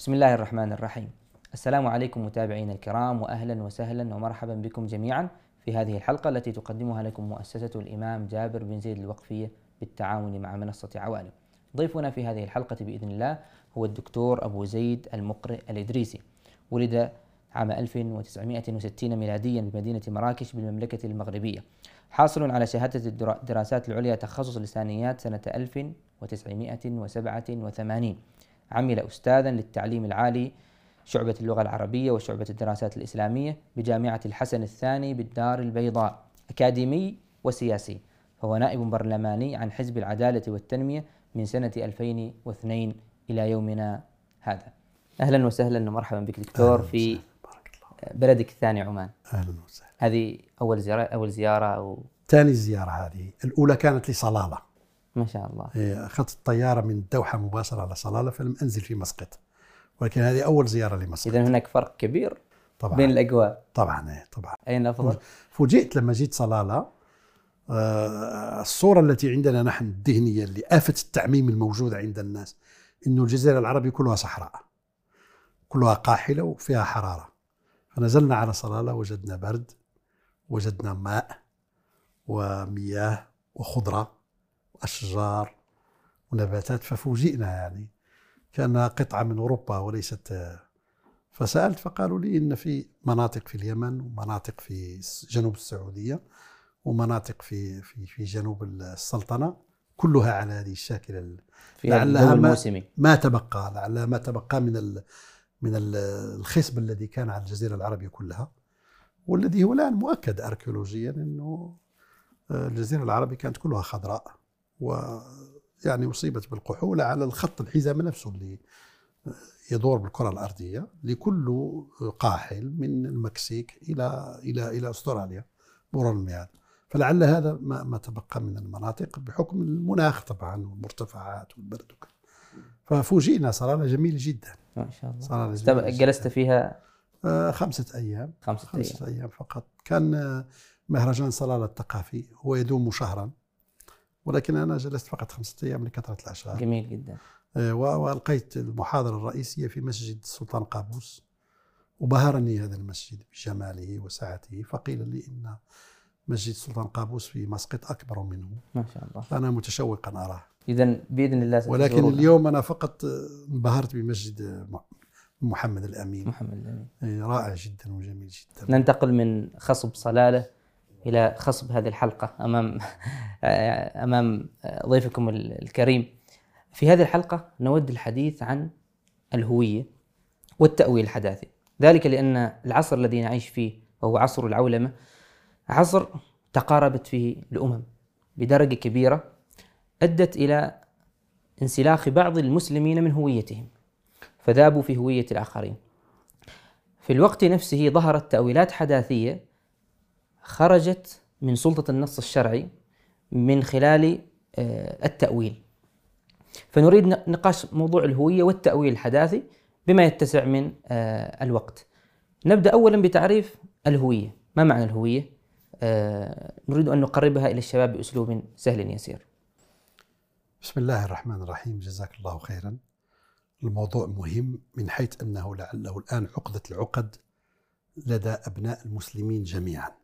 بسم الله الرحمن الرحيم السلام عليكم متابعينا الكرام واهلا وسهلا ومرحبا بكم جميعا في هذه الحلقة التي تقدمها لكم مؤسسه الامام جابر بن زيد الوقفيه بالتعاون مع منصه عوالم. ضيفنا في هذه الحلقة باذن الله هو الدكتور أبو زيد المقرئ الإدريسي. ولد عام 1960 ميلاديا بمدينة مراكش بالمملكة المغربية. حاصل على شهادة الدراسات العليا تخصص لسانيات سنة 1987 عمل أستاذا للتعليم العالي شعبة اللغة العربية وشعبة الدراسات الإسلامية بجامعة الحسن الثاني بالدار البيضاء أكاديمي وسياسي. فهو نائب برلماني عن حزب العدالة والتنمية من سنة 2002 إلى يومنا هذا. أهلا وسهلا ومرحبا بك دكتور في بلدك الثاني عمان. أهلا وسهلا. هذه أول زيارة أول زيارة أو ثاني زيارة هذه. الأولى كانت لصلالة. ما شاء الله. إيه، أخذت الطيارة من الدوحه مباشرة على صلالة فلم أنزل في مسقط. ولكن هذه أول زيارة لمسقط. إذا هناك فرق كبير طبعا. بين الأجواء. طبعا إيه، طبعا. أين أفضل؟ فوجئت لما جيت صلالة. آه، الصورة التي عندنا نحن الذهنية اللي آفة التعميم الموجودة عند الناس انه الجزيرة العربية كلها صحراء. كلها قاحلة وفيها حرارة. فنزلنا على صلالة وجدنا برد وجدنا ماء ومياه وخضرة. واشجار ونباتات ففوجئنا يعني. كانها قطعة من أوروبا وليست فسألت فقالوا لي إن في مناطق في اليمن ومناطق في جنوب السعودية ومناطق في في في جنوب السلطنة كلها على هذه الشاكلة لعلها ما- ما تبقى لعل ما تبقى من ال من ال- الخصب الذي كان على الجزيرة العربية كلها. والذي هو الآن مؤكد اركيولوجيا إنه آه، الجزيرة العربية كانت كلها خضراء. ويعني اصيبت بالقحوله على الخط الحزام نفسه اللي يدور بالكرة الأرضية لكل قاحل من المكسيك إلى إلى إلى أستراليا مرور المياه فلعل هذا ما, ما تبقى من المناطق بحكم المناخ طبعا والمرتفعات والبرد. وكذا ففوجئنا صراحة جميل جدا. ما شاء الله. صراحة استب- جميل جلست جداً. فيها آه خمسة أيام. خمسة أيام خمسة أيام. فقط. كان آه، مهرجان صلالة الثقافي هو يدوم شهرا. ولكن أنا جلست فقط خمسة أيام لكثرة الأشغال. جميل جدا. آه، و- وألقيت المحاضرة الرئيسية في مسجد السلطان قابوس. وبهرني هذا المسجد بجماله وسعته فقيل لي إن مسجد السلطان قابوس في مسقط أكبر منه. ما شاء الله. فأنا متشوقا أراه. إذا بإذن الله ولكن. اليوم أنا فقط آه، انبهرت بمسجد محمد الأمين. محمد الأمين. آه، رائع جدا وجميل جدا. ننتقل من خصب صلالة إلى خصب هذه الحلقة أمام أمام ضيفكم الكريم. في هذه الحلقة نود الحديث عن الهوية والتأويل الحداثي. ذلك لأن العصر الذي نعيش فيه وهو عصر العولمة عصر تقاربت فيه الأمم بدرجة كبيرة أدت إلى انسلاخ بعض المسلمين من هويتهم فذابوا في هوية الآخرين. في الوقت نفسه ظهرت تأويلات حداثية خرجت من سلطة النص الشرعي من خلال آه، التأويل. فنريد نقاش موضوع الهوية والتأويل الحداثي بما يتسع من آه، الوقت. نبدأ أولا بتعريف الهوية. ما معنى الهوية؟ آه، نريد أن نقربها إلى الشباب بأسلوب سهل يسير. بسم الله الرحمن الرحيم. جزاك الله خيرا. الموضوع مهم من حيث أنه لعله الآن عقدة العقد لدى أبناء المسلمين جميعا.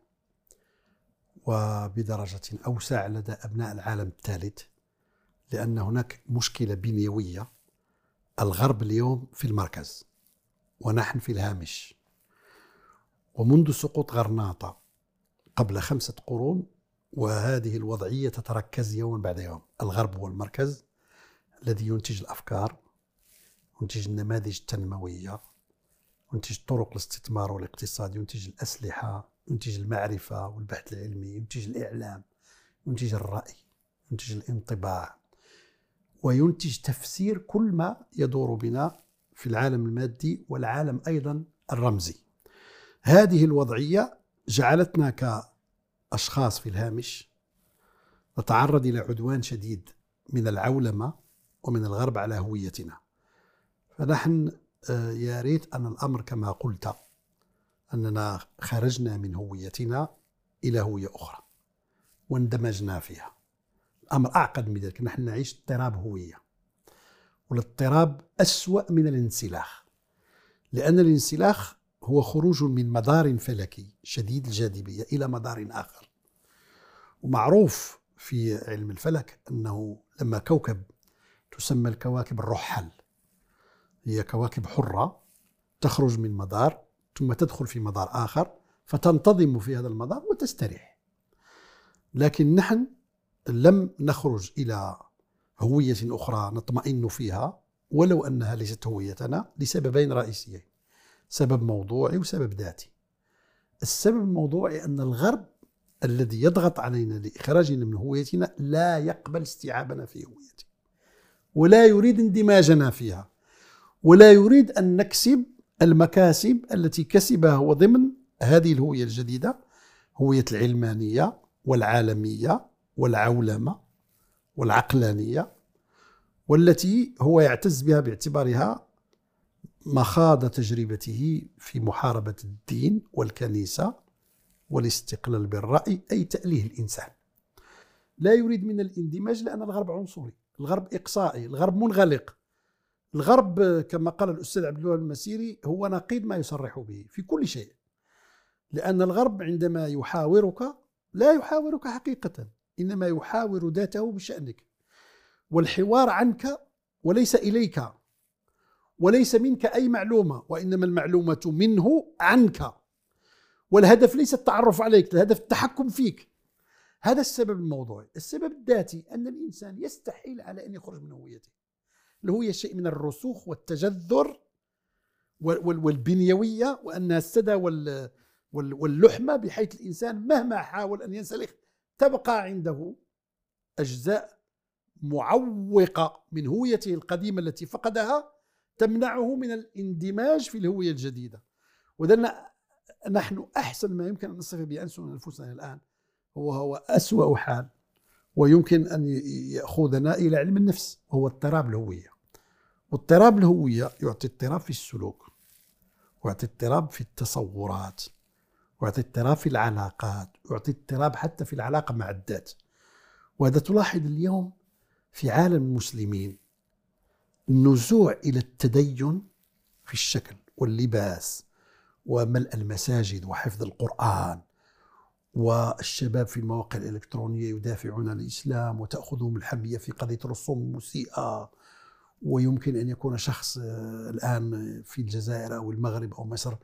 وبدرجة أوسع لدى أبناء العالم الثالث لأن هناك مشكلة بنيويه الغرب اليوم في المركز ونحن في الهامش. ومنذ سقوط غرناطة قبل خمسة قرون وهذه الوضعية تتركز يوما بعد يوم. الغرب هو المركز الذي ينتج الأفكار ينتج النماذج التنموية ينتج طرق الاستثمار والاقتصاد ينتج الأسلحة. ينتج المعرفة والبحث العلمي ينتج الإعلام ينتج الرأي ينتج الانطباع. وينتج تفسير كل ما يدور بنا في العالم المادي والعالم أيضا الرمزي. هذه الوضعية جعلتنا ك أشخاص في الهامش نتعرض إلى عدوان شديد من العولمة ومن الغرب على هويتنا. فنحن آه، يا ريت أن الأمر كما قلت أننا خرجنا من هويتنا إلى هوية أخرى واندمجنا فيها. الأمر أعقد من ذلك. نحن نعيش اضطراب هوية. والاضطراب أسوأ من الانسلاخ. لأن الانسلاخ هو خروج من مدار فلكي شديد الجاذبية إلى مدار آخر. ومعروف في علم الفلك أنه لما كوكب تسمى الكواكب الرحل هي كواكب حرة تخرج من مدار ثم تدخل في مدار آخر فتنتظم في هذا المدار وتستريح. لكن نحن لم نخرج إلى هوية أخرى نطمئن فيها ولو أنها ليست هويتنا لسببين رئيسيين سبب موضوعي وسبب ذاتي. السبب الموضوعي أن الغرب الذي يضغط علينا لإخراجنا من هويتنا لا يقبل استيعابنا في هويته ولا يريد اندماجنا فيها ولا يريد أن نكسب المكاسب التي كسبها هو ضمن هذه الهوية الجديدة هوية العلمانية والعالمية والعولمة والعقلانية والتي هو يعتز بها باعتبارها مخاض تجربته في محاربة الدين والكنيسة والاستقلال بالرأي أي تأليه الإنسان. لا يريد من الاندماج لأن الغرب عنصري الغرب إقصائي الغرب منغلق. الغرب كما قال الأستاذ عبد الوهاب المسيري هو نقيض ما يصرح به في كل شيء. لأن الغرب عندما يحاورك لا يحاورك حقيقة إنما يحاور ذاته بشأنك. والحوار عنك وليس إليك وليس منك أي معلومة وإنما المعلومة منه عنك. والهدف ليس التعرف عليك الهدف التحكم فيك. هذا السبب الموضوعي. السبب الذاتي أن الإنسان يستحيل على أن يخرج من هويته. الهوية شيء من الرسوخ والتجذر والبنيوية وأنها السدى واللحمة بحيث الإنسان مهما حاول أن ينسلخ تبقى عنده أجزاء معوقة من هويته القديمة التي فقدها تمنعه من الاندماج في الهوية الجديدة. وذلك نحن أحسن ما يمكن أن نصف بأنفسنا أنفسنا الآن هو هو أسوأ حال ويمكن أن يأخذنا إلى علم النفس وهو اضطراب الهوية. واضطراب الهوية يعطي اضطراب في السلوك ويعطي اضطراب في التصورات ويعطي اضطراب في العلاقات ويعطي اضطراب حتى في العلاقة مع الذات. وهذا تلاحظ اليوم في عالم المسلمين النزوع إلى التدين في الشكل واللباس وملء المساجد وحفظ القرآن والشباب في المواقع الإلكترونية يدافعون عن الإسلام وتأخذهم الحمية في قضية الرسوم المسيئة ويمكن أن يكون شخص آه، الآن في الجزائر أو المغرب أو مصر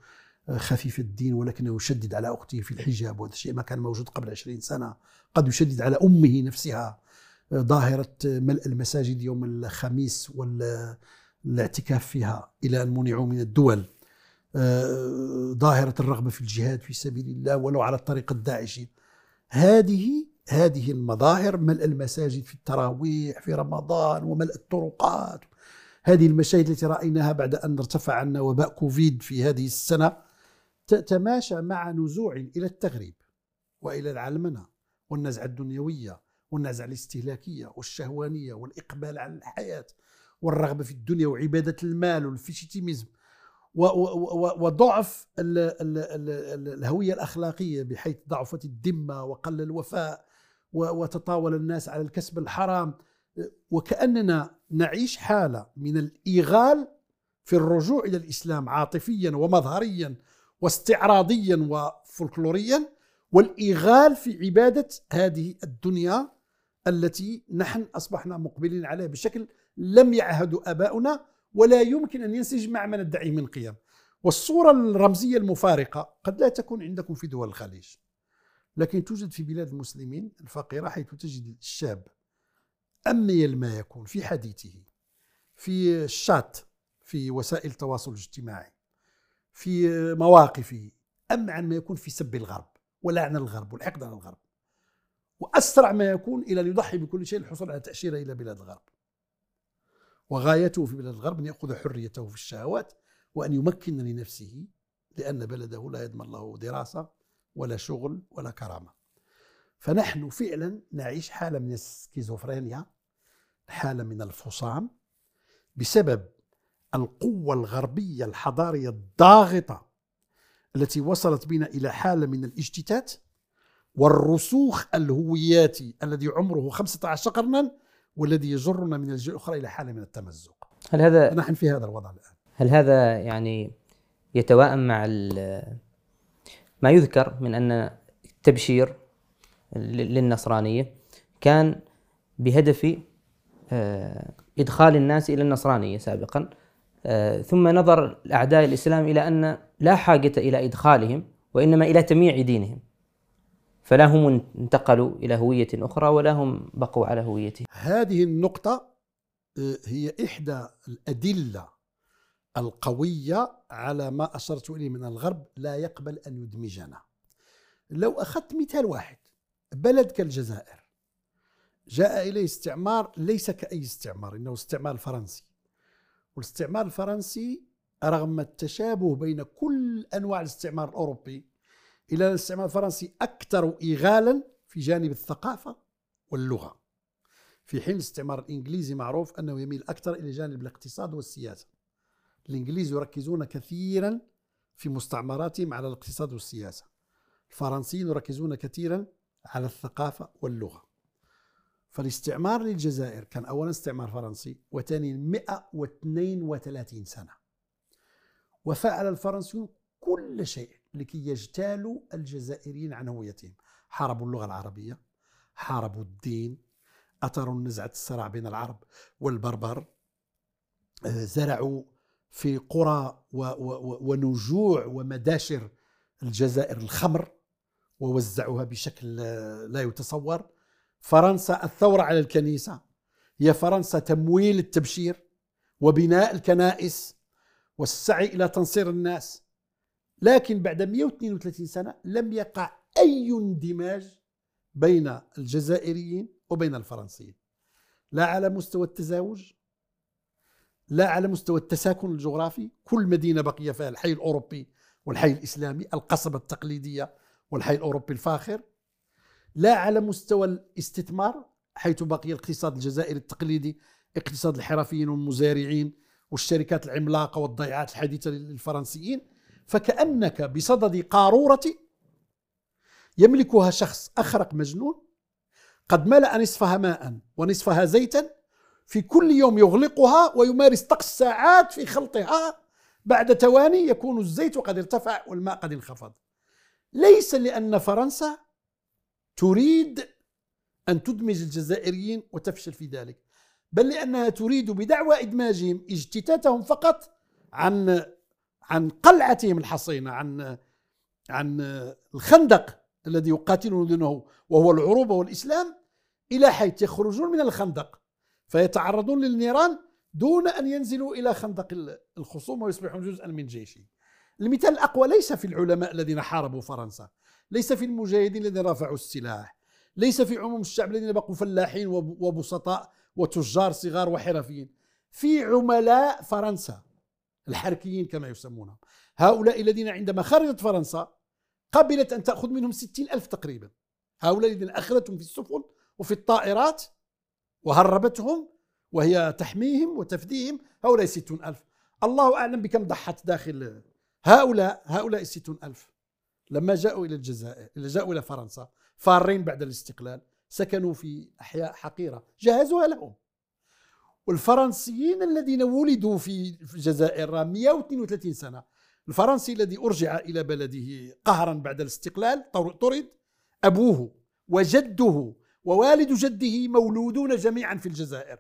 آه، خفيف الدين ولكنه يشدد على أخته في الحجاب وهذا الشيء. ما كان موجود قبل عشرين سنة قد يشدد على أمه نفسها آه، ظاهرة ملء المساجد يوم الخميس والاعتكاف فيها إلى أن منعوا من الدول ظاهرة الرغبة في الجهاد في سبيل الله ولو على الطريق الداعشي. هذه هذه المظاهر ملء المساجد في التراويح في رمضان وملء الطرقات. هذه المشاهد التي رأيناها بعد أن ارتفع عنا وباء كوفيد في هذه السنة تتماشى مع نزوع إلى التغريب وإلى العلمنة والنزعة الدنيوية والنزعة الاستهلاكية والشهوانية والإقبال على الحياة والرغبة في الدنيا وعبادة المال والفيشيتيميزم وضعف الهوية الأخلاقية بحيث ضعفت الذمة وقل الوفاء وتطاول الناس على الكسب الحرام. وكأننا نعيش حالة من الإيغال في الرجوع إلى الإسلام عاطفيا ومظهريا واستعراضيا وفولكلوريا والإيغال في عبادة هذه الدنيا التي نحن أصبحنا مقبلين عليها بشكل لم يعهدوا آباؤنا ولا يمكن أن ينسجم مع ما ندعيه من قيم. والصورة الرمزية المفارقة قد لا تكون عندكم في دول الخليج. لكن توجد في بلاد المسلمين الفقيرة حيث تجد الشاب أمي ما يكون في حديثه في الشات في وسائل التواصل الاجتماعي في مواقفه أمعن ما يكون في سب الغرب ولعن الغرب والحقد على الغرب. وأسرع ما يكون إلى أن يضحي بكل شيء للحصول على تأشيرة إلى بلاد الغرب. وغايته في بلاد الغرب أن يأخذ حريته في الشهوات وأن يمكن لنفسه لأن بلده لا يضمن له دراسة ولا شغل ولا كرامة. فنحن فعلا نعيش حالة من السكيزوفرينيا حالة من الفصام بسبب القوة الغربية الحضارية الضاغطة التي وصلت بنا إلى حالة من الاجتتات والرسوخ الهوياتي الذي عمره 15 قرنا والذي يجرنا من الجهة الأخرى إلى حالة من التمزق. هل هذا نحن في هذا الوضع الآن. هل هذا يعني يتوائم مع ما يذكر من أن التبشير للنصرانية كان بهدف آه، إدخال الناس إلى النصرانية سابقا آه، ثم نظر أعداء الإسلام إلى أن لا حاجة إلى إدخالهم وإنما إلى تمييع دينهم. فلا هم انتقلوا إلى هوية أخرى ولا هم بقوا على هويتهم. هذه النقطة آه، هي إحدى الأدلة القوية على ما أشرت إليه من الغرب لا يقبل أن يدمجنا. لو أخذت مثال واحد بلد كالجزائر جاء إليه استعمار ليس كأي استعمار إنه استعمار فرنسي. والاستعمار الفرنسي رغم التشابه بين كل أنواع الاستعمار الأوروبي إلا أن الاستعمار الفرنسي أكثر إغالا في جانب الثقافة واللغة. في حين الاستعمار الإنجليزي معروف أنه يميل أكثر إلى جانب الاقتصاد والسياسة. الإنجليز يركزون كثيرا في مستعمراتهم على الاقتصاد والسياسة. الفرنسيين يركزون كثيرا على الثقافة واللغة. فالاستعمار للجزائر كان أولا استعمار فرنسي وثانيا 132 سنة. وفعل الفرنسيون كل شيء لكي يجتالوا الجزائريين عن هويتهم. حاربوا اللغة العربية حاربوا الدين أثروا نزعة الصراع بين العرب والبربر آه، زرعوا في قرى ونجوع ومداشر الجزائر الخمر ووزعوها بشكل لا يتصور. فرنسا الثورة على الكنيسة. هي فرنسا تمويل التبشير وبناء الكنائس والسعي إلى تنصير الناس. لكن بعد 132 سنة لم يقع أي اندماج بين الجزائريين وبين الفرنسيين. لا على مستوى التزاوج لا على مستوى التساكن الجغرافي كل مدينة بقي فيها الحي الأوروبي والحي الإسلامي القصبة التقليدية والحي الأوروبي الفاخر. لا على مستوى الاستثمار حيث بقي الاقتصاد الجزائري التقليدي اقتصاد الحرفيين والمزارعين والشركات العملاقة والضيعات الحديثة للفرنسيين. فكأنك بصدد قارورة يملكها شخص أخرق مجنون قد ملأ نصفها ماء ونصفها زيتا في كل يوم يغلقها ويمارس طقس ساعات في خلطها بعد تواني يكون الزيت قد ارتفع والماء قد انخفض. ليس لأن فرنسا تريد أن تدمج الجزائريين وتفشل في ذلك بل لأنها تريد بدعوى إدماجهم اجتتاتهم فقط عن عن قلعتهم الحصينة عن عن الخندق الذي يقاتلون دونه وهو العروبة والإسلام إلى حيث يخرجون من الخندق. فيتعرضون للنيران دون أن ينزلوا إلى خندق الخصوم ويصبحون جزءا من جيشه المثال الأقوى ليس في العلماء الذين حاربوا فرنسا ليس في المجاهدين الذين رفعوا السلاح ليس في عموم الشعب الذين بقوا فلاحين وبسطاء وتجار صغار وحرفيين في عملاء فرنسا الحركيين كما يسمونهم. هؤلاء الذين عندما خرجت فرنسا قبلت أن تأخذ منهم ستين ألف تقريبا. هؤلاء الذين أخذتهم في السفن وفي الطائرات وهربتهم وهي تحميهم وتفديهم هؤلاء ستون ألف. الله أعلم بكم ضحت داخل هؤلاء هؤلاء الستون ألف. لما جاءوا إلى الجزائر جاءوا إلى فرنسا فارين بعد الاستقلال سكنوا في أحياء حقيرة جهزوها لهم. والفرنسيين الذين ولدوا في الجزائر 132 سنة الفرنسي الذي أرجع إلى بلده قهرا بعد الاستقلال طرد أبوه وجده ووالد جده مولودون جميعا في الجزائر.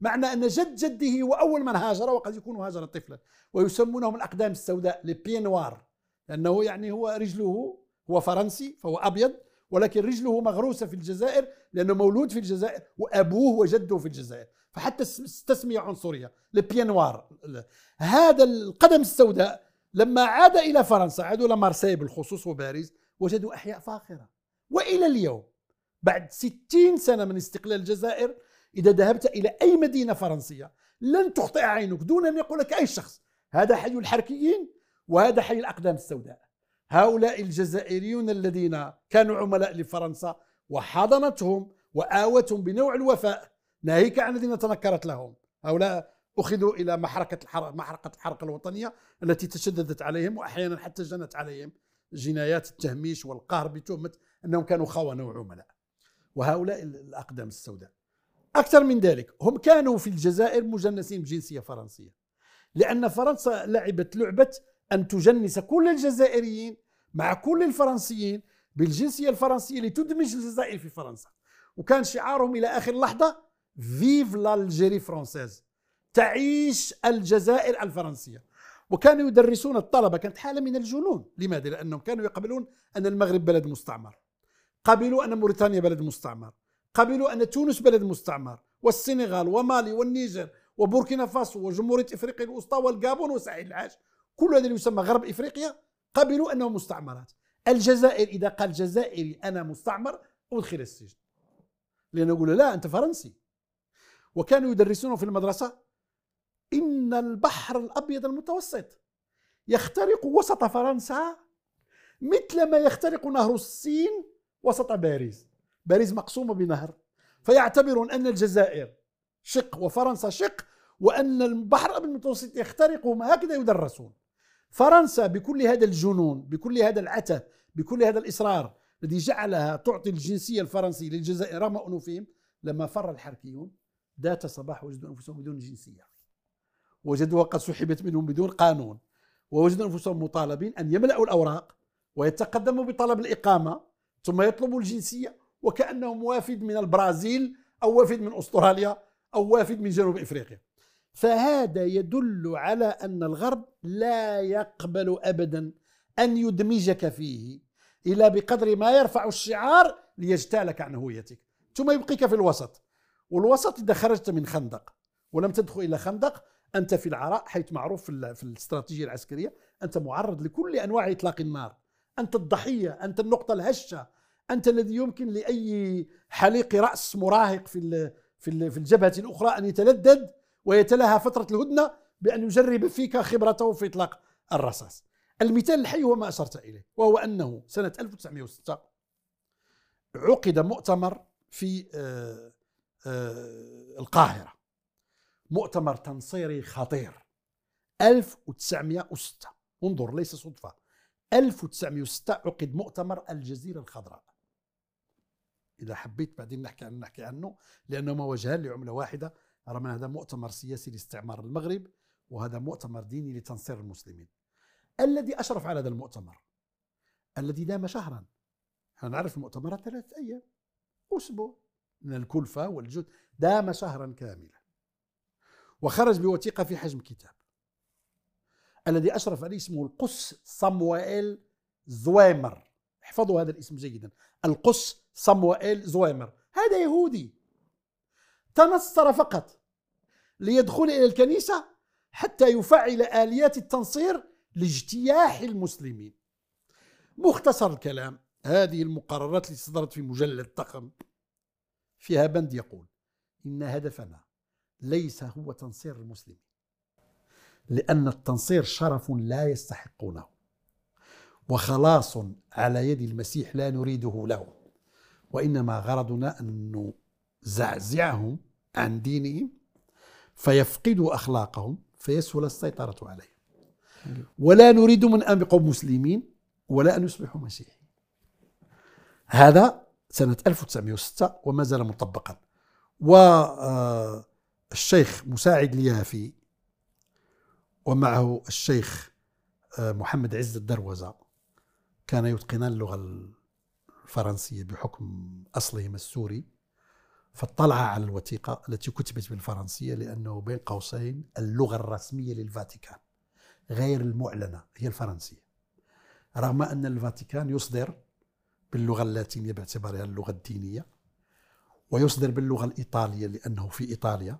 معنى أن جد جده هو أول من هاجر وقد يكون هاجر طفلا ويسمونهم الأقدام السوداء لي نوار لأنه يعني هو رجله هو فرنسي فهو أبيض ولكن رجله مغروسة في الجزائر لأنه مولود في الجزائر وأبوه وجده في الجزائر. فحتى التسمية عنصرية نوار هذا القدم السوداء لما عاد إلى فرنسا عادوا إلى بالخصوص وباريس وجدوا أحياء فاخرة. وإلى اليوم بعد ستين سنة من استقلال الجزائر إذا ذهبت إلى أي مدينة فرنسية لن تخطئ عينك دون أن يقول لك أي شخص. هذا حي الحركيين وهذا حي الأقدام السوداء. هؤلاء الجزائريون الذين كانوا عملاء لفرنسا وحضنتهم وآوتهم بنوع الوفاء ناهيك عن الذين تنكرت لهم. هؤلاء أخذوا إلى محركة الحرق محرقة الحركة الوطنية التي تشددت عليهم وأحيانا حتى جنت عليهم جنايات التهميش والقهر بتهمة أنهم كانوا خونة وعملاء وهؤلاء الأقدام السوداء. أكثر من ذلك هم كانوا في الجزائر مجنسين بجنسية فرنسية لأن فرنسا لعبت لعبة أن تجنس كل الجزائريين مع كل الفرنسيين بالجنسية الفرنسية لتدمج الجزائر في فرنسا. وكان شعارهم إلى آخر لحظة Vive l'Algérie française تعيش الجزائر الفرنسية. وكانوا يدرسون الطلبة كانت حالة من الجنون. لماذا؟ لأنهم كانوا يقبلون أن المغرب بلد مستعمر. قبلوا أن موريتانيا بلد مستعمر قبلوا أن تونس بلد مستعمر والسنغال ومالي والنيجر وبوركينا فاسو وجمهورية إفريقيا الوسطى والجابون وساحل العاج كل هذا يسمى غرب إفريقيا قبلوا أنه مستعمرات. الجزائر إذا قال جزائري أنا مستعمر أدخل السجن. لأنه يقول لا أنت فرنسي. وكانوا يدرسونه في المدرسة إن البحر الأبيض المتوسط يخترق وسط فرنسا مثل ما يخترق نهر السين وسط باريس. باريس مقسومة بنهر. فيعتبرون أن الجزائر شق وفرنسا شق وأن البحر المتوسط يخترقهم هكذا يدرسون. فرنسا بكل هذا الجنون بكل هذا العته بكل هذا الإصرار الذي جعلها تعطي الجنسية الفرنسية للجزائر رغم أنوفهم لما فر الحركيون ذات صباح وجدوا أنفسهم بدون جنسية. وجدوها قد سحبت منهم بدون قانون. ووجدوا أنفسهم مطالبين أن يملأوا الأوراق ويتقدموا بطلب الإقامة ثم يطلبوا الجنسية وكأنهم وافد من البرازيل أو وافد من أستراليا أو وافد من جنوب إفريقيا. فهذا يدل على أن الغرب لا يقبل أبدا أن يدمجك فيه إلا بقدر ما يرفع الشعار ليجتالك عن هويتك. ثم يبقيك في الوسط والوسط إذا خرجت من خندق ولم تدخل إلى خندق أنت في العراء حيث معروف في الاستراتيجية العسكرية أنت معرض لكل أنواع إطلاق النار. أنت الضحية أنت النقطة الهشة أنت الذي يمكن لأي حليق رأس مراهق في في في الجبهة الأخرى أن يتلدد ويتلهى فترة الهدنة بأن يجرب فيك خبرته في إطلاق الرصاص. المثال الحي هو ما أشرت إليه وهو أنه سنة 1906 عقد مؤتمر في آه، آه، القاهرة. مؤتمر تنصيري خطير. 1906 انظر ليس صدفة. 1906 عقد مؤتمر الجزيرة الخضراء. إذا حبيت بعدين نحكي عنه نحكي عنه لأنهما وجهان لعملة واحدة. رغم هذا مؤتمر سياسي لاستعمار المغرب وهذا مؤتمر ديني لتنصير المسلمين. الذي أشرف على هذا المؤتمر الذي دام شهرا. إحنا نعرف المؤتمرات ثلاثة أيام أسبوع من الكلفة والجهد دام شهرا كاملا. وخرج بوثيقة في حجم كتاب. الذي أشرف عليه اسمه القس صموئيل زويمر. احفظوا هذا الاسم جيدا. القس صموئيل زويمر. هذا يهودي. تنصر فقط ليدخل إلى الكنيسة حتى يفعل آليات التنصير لاجتياح المسلمين. مختصر الكلام. هذه المقررات التي صدرت في مجلد ضخم فيها بند يقول إن هدفنا ليس هو تنصير المسلمين لأن التنصير شرف لا يستحقونه وخلاص على يد المسيح لا نريده له. وإنما غرضنا أن نزعزعهم عن دينهم فيفقدوا أخلاقهم فيسهل السيطرة عليهم. ولا نريد من أن يبقوا مسلمين ولا أن يصبحوا مسيحيين. هذا سنة 1906 وما زال مطبقا. والشيخ آه، مساعد اليافي ومعه الشيخ آه، محمد عز الدروزة كان يتقنان اللغة الفرنسية بحكم أصلهما السوري فاطلع على الوثيقة التي كتبت بالفرنسية لأنه بين قوسين اللغة الرسمية للفاتيكان غير المعلنة هي الفرنسية. رغم أن الفاتيكان يصدر باللغة اللاتينية باعتبارها اللغة الدينية ويصدر باللغة الإيطالية لأنه في إيطاليا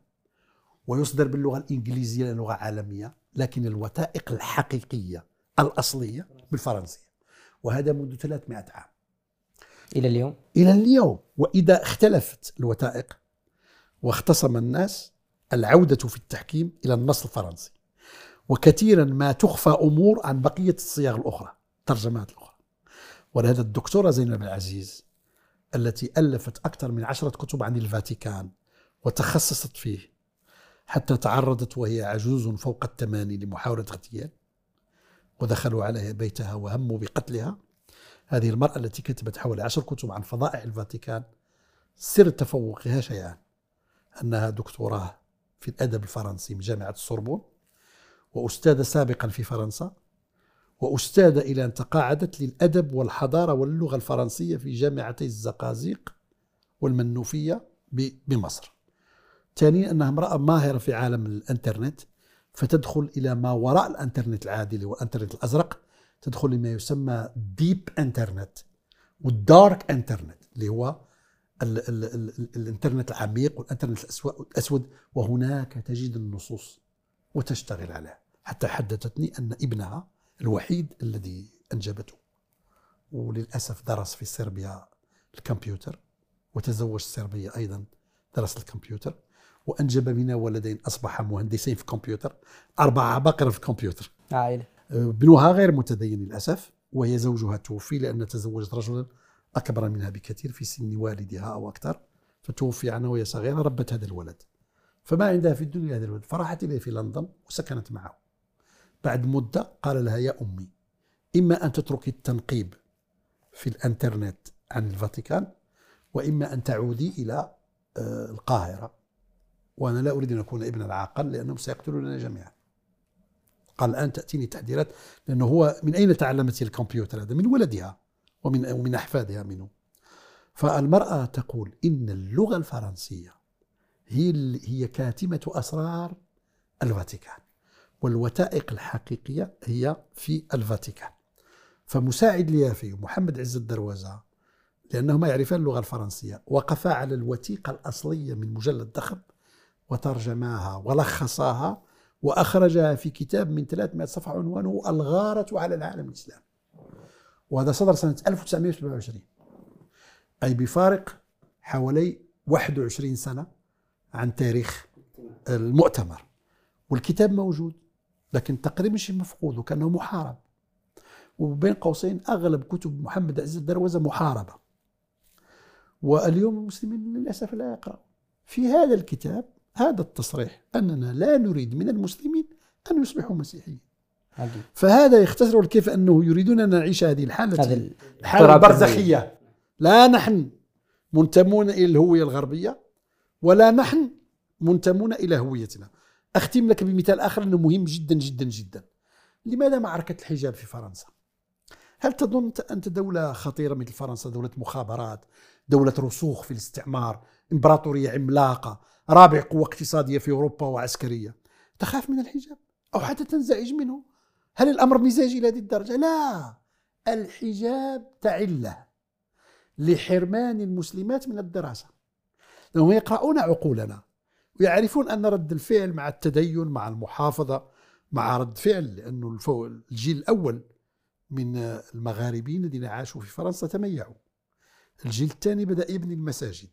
ويصدر باللغة الإنجليزية لغة عالمية لكن الوثائق الحقيقية الأصلية بالفرنسية وهذا منذ 300 عام. إلى اليوم؟ إلى اليوم وإذا اختلفت الوثائق واختصم الناس العودة في التحكيم إلى النص الفرنسي. وكثيرا ما تخفى أمور عن بقية الصياغ الأخرى ترجمات الأخرى. ولهذا الدكتورة زينب العزيز التي ألفت أكثر من عشرة كتب عن الفاتيكان وتخصصت فيه حتى تعرضت وهي عجوز فوق الثمانين لمحاولة اغتيال ودخلوا عليها بيتها وهموا بقتلها هذه المرأة التي كتبت حوالي عشر كتب عن فضائح الفاتيكان سر تفوقها شيئان أنها دكتوراه في الأدب الفرنسي من جامعة السوربون وأستاذة سابقا في فرنسا وأستاذة إلى أن تقاعدت للأدب والحضارة واللغة الفرنسية في جامعتي الزقازيق والمنوفية بمصر. ثانيا أنها امرأة ماهرة في عالم الإنترنت فتدخل إلى ما وراء الإنترنت العادي الإنترنت الأزرق تدخل لما يسمى ديب إنترنت والدارك إنترنت اللي هو ال ال ال الإنترنت العميق والإنترنت الأسود. وهناك تجد النصوص وتشتغل عليها. حتى حدثتني أن ابنها الوحيد الذي أنجبته. وللأسف درس في صربيا الكمبيوتر وتزوج صربية أيضا درس الكمبيوتر. وأنجب منها ولدين أصبحا مهندسين في الكمبيوتر أربعة عباقرة في الكمبيوتر عائلة. ابنها غير متدين للأسف وهي زوجها توفي لأن تزوجت رجلا أكبر منها بكثير في سن والدها أو أكثر فتوفي عنها وهي صغيرة ربت هذا الولد. فما عندها في الدنيا هذا الولد فراحت إليه في لندن وسكنت معه. بعد مدة قال لها يا أمي إما أن تتركي التنقيب في الإنترنت عن الفاتيكان وإما أن تعودي إلى آه، القاهرة وأنا لا أريد أن أكون ابنا عاقل لأنهم سيقتلوننا جميعا. قال الآن تأتيني تحذيرات لأنه هو من أين تعلمت الكمبيوتر هذا؟ من ولدها ومن ومن أحفادها منه. فالمرأة تقول إن اللغة الفرنسية هي هي كاتمة أسرار الفاتيكان والوثائق الحقيقية هي في الفاتيكان. فمساعد ليافي ومحمد عز الدروازة لأنهما يعرفان اللغة الفرنسية وقفا على الوثيقة الأصلية من مجلد ضخم وترجماها ولخصاها وأخرجها في كتاب من 300 صفحة عنوانه الغارة على العالم الإسلامي وهذا صدر سنة 1927 أي بفارق حوالي 21 سنة عن تاريخ المؤتمر. والكتاب موجود لكن تقريبا شيء مفقود وكأنه محارب. وبين قوسين أغلب كتب محمد عز الدروزه محاربة. واليوم المسلمين للأسف لا يقرأ. في هذا الكتاب هذا التصريح أننا لا نريد من المسلمين أن يصبحوا مسيحيين. فهذا يختصر كيف أنه يريدون أن نعيش هذه الحالة. هذه الحالة البرزخية. لا نحن منتمون إلى الهوية الغربية ولا نحن منتمون إلى هويتنا. أختم لك بمثال آخر أنه مهم جدا جدا جدا. لماذا معركة الحجاب في فرنسا؟ هل تظن أنت دولة خطيرة مثل فرنسا دولة مخابرات دولة رسوخ في الاستعمار إمبراطورية عملاقة رابع قوة اقتصادية في أوروبا وعسكرية. تخاف من الحجاب أو حتى تنزعج منه. هل الأمر مزاجي إلى هذه الدرجة؟ لا. الحجاب تعلة لحرمان المسلمات من الدراسة. لأنهم يقرؤون عقولنا ويعرفون أن رد الفعل مع التدين مع المحافظة مع رد فعل لأنه الجيل الأول من المغاربين الذين عاشوا في فرنسا تميعوا. الجيل الثاني بدأ يبني المساجد.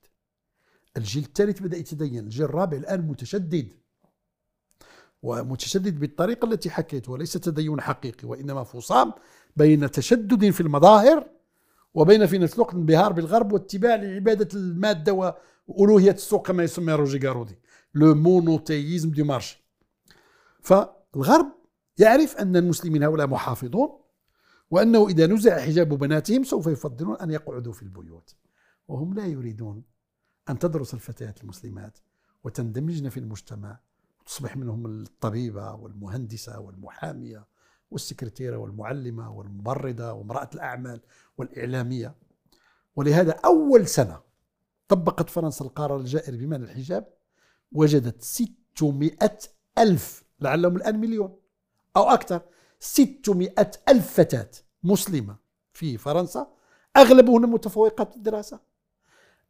الجيل الثالث بدأ يتدين الجيل الرابع الآن متشدد. ومتشدد بالطريقة التي حكيتها ليس تدين حقيقي وإنما فصام بين تشدد في المظاهر وبين في نفس الوقت انبهار بالغرب واتباع لعبادة المادة وألوهية السوق كما يسمى روجي جارودي le monothéisme du marché فالغرب يعرف أن المسلمين هؤلاء محافظون وأنه إذا نزع حجاب بناتهم سوف يفضلون أن يقعدوا في البيوت وهم لا يريدون أن تدرس الفتيات المسلمات وتندمجن في المجتمع وتصبح منهم الطبيبة والمهندسة والمحامية والسكرتيرة والمعلمة والممرضة وامرأة الأعمال والإعلامية. ولهذا أول سنة طبقت فرنسا القرار الجائر بمنع الحجاب وجدت 600 ألف لعلهم الآن مليون أو أكثر 600 ألف فتاة مسلمة في فرنسا أغلبهن متفوقات الدراسة.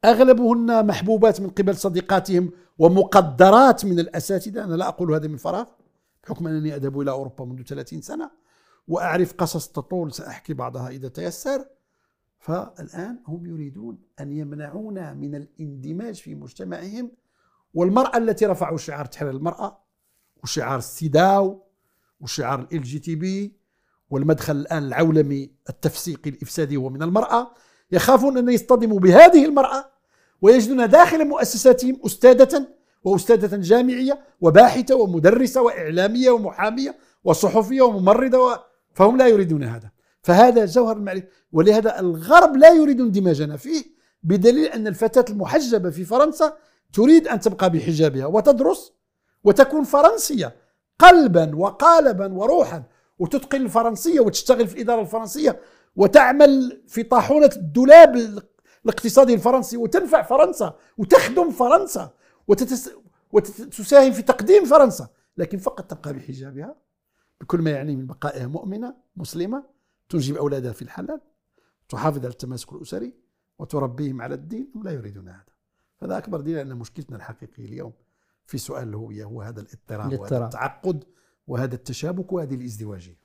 أغلبهن محبوبات من قبل صديقاتهم ومقدرات من الأساتذة. أنا لا أقول هذا من فراغ بحكم أنني أذهب إلى أوروبا منذ 30 سنة وأعرف قصص تطول سأحكي بعضها إذا تيسر. فالآن هم يريدون أن يمنعونا من الاندماج في مجتمعهم والمرأة التي رفعوا شعار تحرير المرأة وشعار السيداو وشعار LGTB والمدخل الآن العولمي التفسيقي الإفسادي هو من المرأة يخافون أن يصطدموا بهذه المرأة ويجدون داخل مؤسساتهم أستاذة وأستاذة جامعية وباحثة ومدرسة وإعلامية ومحامية وصحفية وممرضة و... فهم لا يريدون هذا. فهذا جوهر المعرفة. ولهذا الغرب لا يريد اندماجنا فيه بدليل أن الفتاة المحجبة في فرنسا تريد أن تبقى بحجابها وتدرس وتكون فرنسية قلبا وقالبا وروحا وتتقن الفرنسية وتشتغل في الإدارة الفرنسية وتعمل في طاحونة الدولاب الاقتصادي الفرنسي وتنفع فرنسا وتخدم فرنسا وتتس وتساهم في تقديم فرنسا. لكن فقط تبقى بحجابها بكل ما يعني من بقائها مؤمنة مسلمة تنجب أولادها في الحلال تحافظ على التماسك الأسري وتربيهم على الدين لا يريدون هذا. هذا أكبر دليل أن مشكلتنا الحقيقية اليوم في سؤال الهوية هو هذا الاضطراب وهذا التعقد وهذا التشابك وهذه الازدواجية.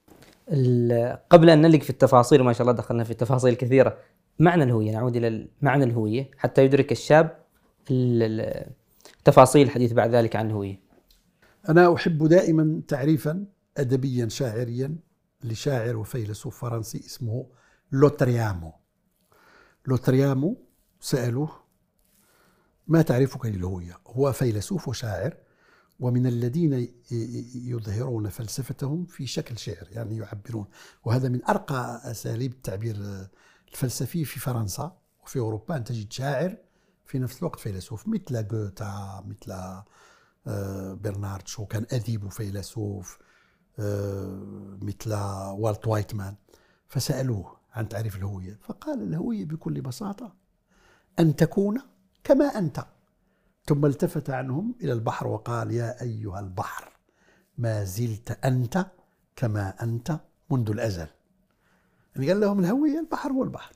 قبل أن نلق في التفاصيل ما شاء الله دخلنا في تفاصيل كثيرة معنى الهوية نعود إلى معنى الهوية حتى يدرك الشاب تفاصيل الحديث بعد ذلك عن الهوية. أنا أحب دائما تعريفا أدبيا شاعريا لشاعر وفيلسوف فرنسي اسمه لوتريامو. لوتريامو سألوه ما تعرفك للهوية؟ هو فيلسوف وشاعر ومن الذين يظهرون فلسفتهم في شكل شعر يعني يعبرون. وهذا من أرقى أساليب التعبير الفلسفي في فرنسا وفي أوروبا أن تجد شاعر في نفس الوقت فيلسوف مثل جوتا مثل آه، برنارد شو كان أديب وفيلسوف آه، مثل والت وايتمان. فسألوه عن تعريف الهوية فقال الهوية بكل بساطة أن تكون كما أنت. ثم التفت عنهم إلى البحر وقال يا أيها البحر ما زلت أنت كما أنت منذ الأزل. يعني قال لهم الهوية البحر هو البحر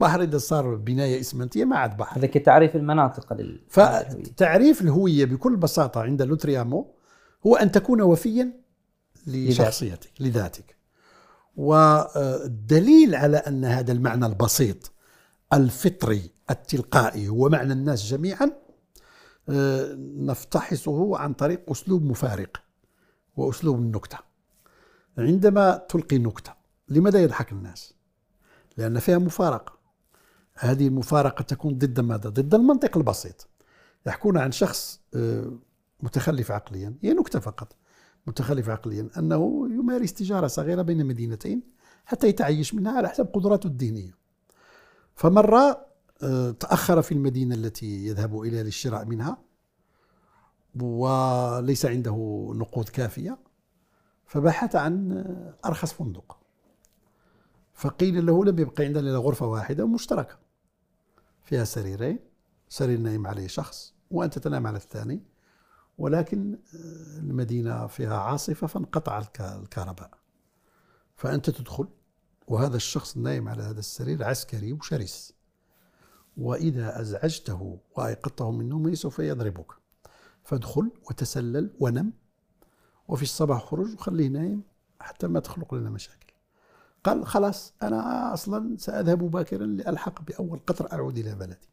بحر إذا صار بناية إسمنتية ما عاد بحر. هذا كتعريف المناطق لل... فتعريف الهوية بكل بساطة عند لوتريامو هو أن تكون وفيا لشخصيتك لذاتك. والدليل على أن هذا المعنى البسيط الفطري التلقائي هو معنى الناس جميعا آه، نفتحصه عن طريق أسلوب مفارق وأسلوب النكتة. عندما تلقي نكتة لماذا يضحك الناس؟ لأن فيها مفارقة. هذه المفارقة تكون ضد ماذا؟ ضد المنطق البسيط. يحكون عن شخص آه، متخلف عقليا هي نكتة فقط. متخلف عقليا أنه يمارس تجارة صغيرة بين مدينتين حتى يتعيش منها على حسب قدراته الدينية فمرة آه، تأخر في المدينة التي يذهب إليها للشراء منها وليس عنده نقود كافية فبحث عن آه، أرخص فندق. فقيل له لم يبقى عندنا إلا غرفة واحدة مشتركة. فيها سريرين سرير نايم عليه شخص وأنت تنام على الثاني ولكن آه، المدينة فيها عاصفة فانقطع الكهرباء. فأنت تدخل وهذا الشخص النايم على هذا السرير عسكري وشرس. وإذا أزعجته وأيقظته من نومه سوف يضربك. فادخل وتسلل ونم وفي الصباح خرج وخليه نايم حتى ما تخلق لنا مشاكل. قال خلاص أنا أصلا سأذهب باكرا لألحق بأول قطر أعود إلى بلدي.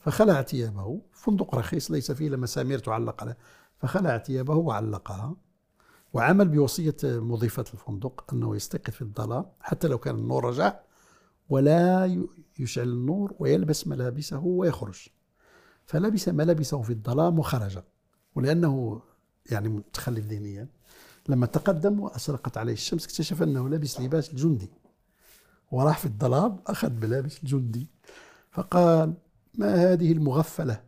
فخلع ثيابه فندق رخيص ليس فيه إلا مسامير تعلق له فخلع ثيابه وعلقها وعمل بوصية مضيفة الفندق أنه يستيقظ في الظلام حتى لو كان النور رجع ولا يشعل النور ويلبس ملابسه ويخرج. فلبس ملابسه في الظلام وخرج. ولأنه يعني متخلف دينيا لما تقدم وأشرقت عليه الشمس اكتشف أنه لبس لباس الجندي وراح في الظلام أخذ ملابس الجندي فقال ما هذه المغفلة؟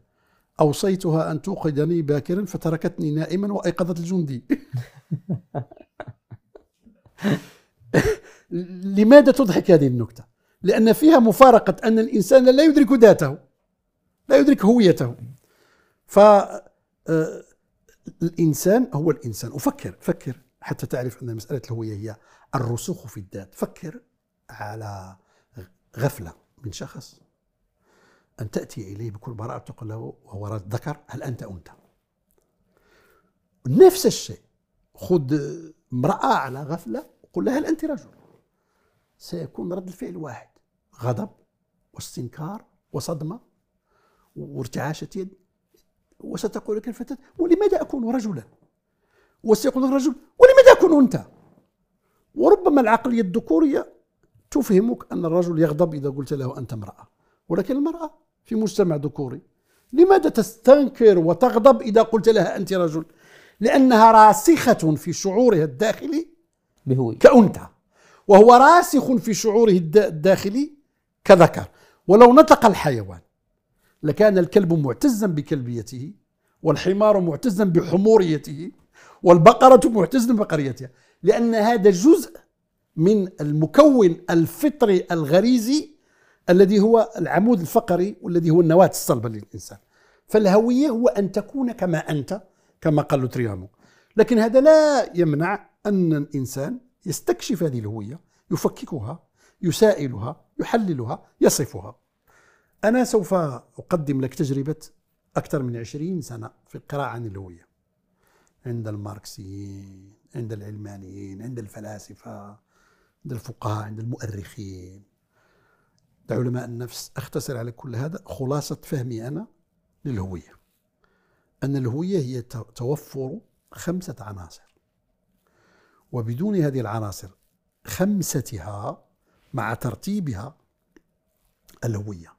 أوصيتها أن توقدني باكرا فتركتني نائما وأيقظت الجندي. لماذا تضحك هذه النكتة؟ لأن فيها مفارقة أن الإنسان لا يدرك ذاته لا يدرك هويته. ف الإنسان هو الإنسان. وفكر فكر حتى تعرف أن مسألة الهوية هي الرسوخ في الذات. فكر على غفلة من شخص. أن تأتي إليه بكل براءة تقول له وهو ذكر هل أنت أنثى؟ نفس الشيء. خذ امرأة على غفلة وقل لها هل أنت رجل؟ سيكون رد الفعل واحد. غضب واستنكار وصدمة وارتعاشة يد وستقول لك الفتاة ولماذا أكون رجلا؟ وسيقول الرجل ولماذا أكون أنثى وربما العقلية الذكورية تفهمك أن الرجل يغضب إذا قلت له أنت امرأة. ولكن المرأة في مجتمع ذكوري لماذا تستنكر وتغضب إذا قلت لها أنت رجل؟ لأنها راسخة في شعورها الداخلي بهوي. كأنثى وهو راسخ في شعوره الداخلي كذكر. ولو نطق الحيوان لكان الكلب معتزا بكلبيته والحمار معتزا بحموريته والبقرة معتزا ببقريتها. لأن هذا جزء من المكون الفطري الغريزي الذي هو العمود الفقري والذي هو النواة الصلبة للإنسان. فالهوية هو أن تكون كما أنت كما قال لوتريانو. لكن هذا لا يمنع أن الإنسان يستكشف هذه الهوية يفككها يسائلها يحللها يصفها. أنا سوف أقدم لك تجربة أكثر من عشرين سنة في القراءة عن الهوية عند الماركسيين عند العلمانيين عند الفلاسفة عند الفقهاء عند المؤرخين. عند علماء النفس أختصر على كل هذا خلاصة فهمي أنا للهوية. أن الهوية هي توفر خمسة عناصر. وبدون هذه العناصر خمستها مع ترتيبها الهوية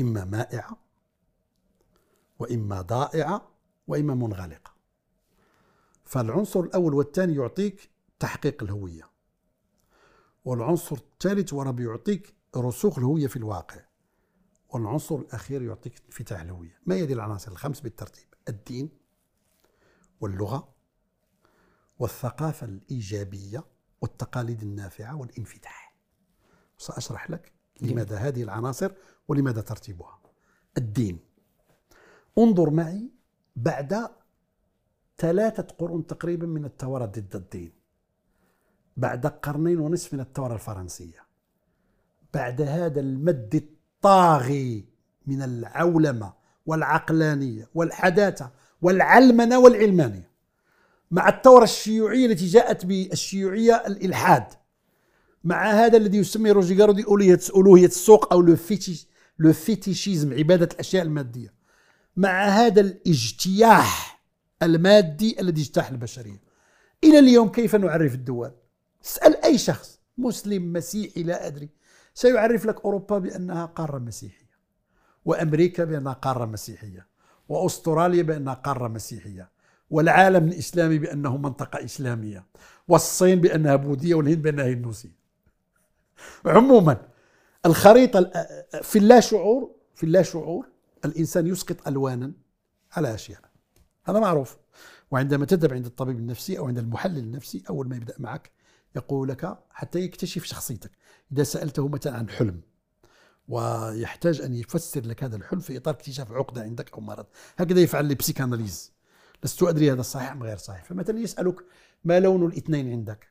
إما مائعة وإما ضائعة وإما منغلقة. فالعنصر الأول والثاني يعطيك تحقيق الهوية والعنصر الثالث ورا بيعطيك رسوخ الهوية في الواقع والعنصر الأخير يعطيك انفتاح الهوية. ما هي هذه العناصر الخمس بالترتيب؟ الدين واللغة والثقافة الإيجابية والتقاليد النافعة والانفتاح. سأشرح لك لماذا هذه العناصر ولماذا ترتيبها؟ الدين. انظر معي بعد ثلاثة قرون تقريبا من الثورة ضد الدين. بعد قرنين ونصف من الثورة الفرنسية. بعد هذا المد الطاغي من العولمة والعقلانية والحداثة والعلمنة والعلمانية. مع الثورة الشيوعية التي جاءت بالشيوعية الإلحاد. مع هذا الذي يسمي روجي جارودي ألوهية السوق أو لو فيتيش لو فيتيشيزم عبادة الأشياء المادية. مع هذا الاجتياح المادي الذي اجتاح البشرية. إلى اليوم كيف نعرف الدول؟ اسأل أي شخص مسلم مسيحي لا أدري. سيعرف لك أوروبا بأنها قارة مسيحية وأمريكا بأنها قارة مسيحية وأستراليا بأنها قارة مسيحية والعالم الإسلامي بأنه منطقة إسلامية والصين بأنها بوذية والهند بأنها هندوسية. عموما الخريطة في اللا شعور في اللا شعور الإنسان يسقط ألوانا على أشياء. هذا معروف. وعندما تذهب عند الطبيب النفسي أو عند المحلل النفسي أول ما يبدأ معك يقول لك حتى يكتشف شخصيتك. إذا سألته مثلا عن حلم ويحتاج أن يفسر لك هذا الحلم في إطار اكتشاف عقدة عندك أو مرض. هكذا يفعل البسيكاناليز لست أدري هذا صحيح أم غير صحيح. فمثلا يسألك ما لون الاثنين عندك؟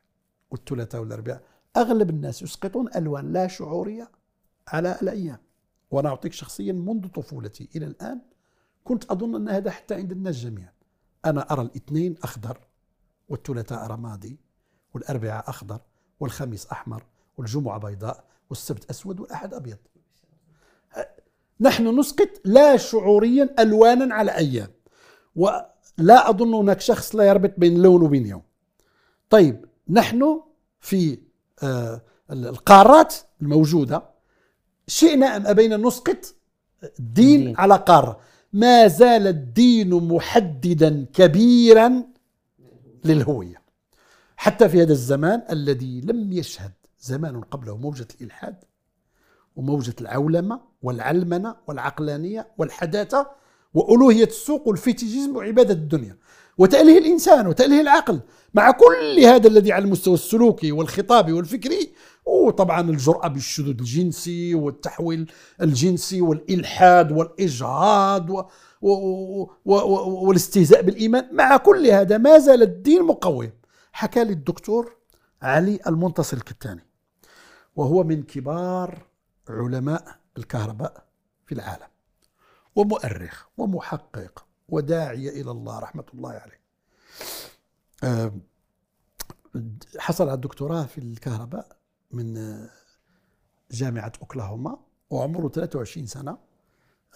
والثلاثاء والأربعاء أغلب الناس يسقطون ألوان لا شعورية على الأيام. وأنا أعطيك شخصيا منذ طفولتي إلى الآن كنت أظن أن هذا حتى عند الناس جميعا. أنا أرى الاثنين أخضر والثلاثاء رمادي والأربعاء أخضر والخميس أحمر والجمعة بيضاء والسبت أسود والأحد أبيض. نحن نسقط لا شعوريا ألوانا على أيام. ولا أظن هناك شخص لا يربط بين لون وبين يوم. طيب نحن في آه، القارات الموجودة شئنا أم أبينا نسقط؟ الدين دين. على قارة ما زال الدين محددا كبيرا للهوية. حتى في هذا الزمان الذي لم يشهد زمان قبله موجة الإلحاد وموجة العولمة والعلمنة والعقلانية والحداثة وألوهية السوق والفيتيجيزم وعبادة الدنيا وتأليه الإنسان وتأليه العقل. مع كل هذا الذي على المستوى السلوكي والخطابي والفكري وطبعا الجرأة بالشذوذ الجنسي والتحويل الجنسي والإلحاد والإجهاض و و و والاستهزاء بالإيمان. مع كل هذا ما زال الدين مقوم. حكى لي الدكتور علي المنتصر الكتاني وهو من كبار علماء الكهرباء في العالم ومؤرخ ومحقق وداعية إلى الله رحمة الله عليه. حصل على الدكتوراه في الكهرباء. من جامعة أوكلاهوما وعمره 23 سنة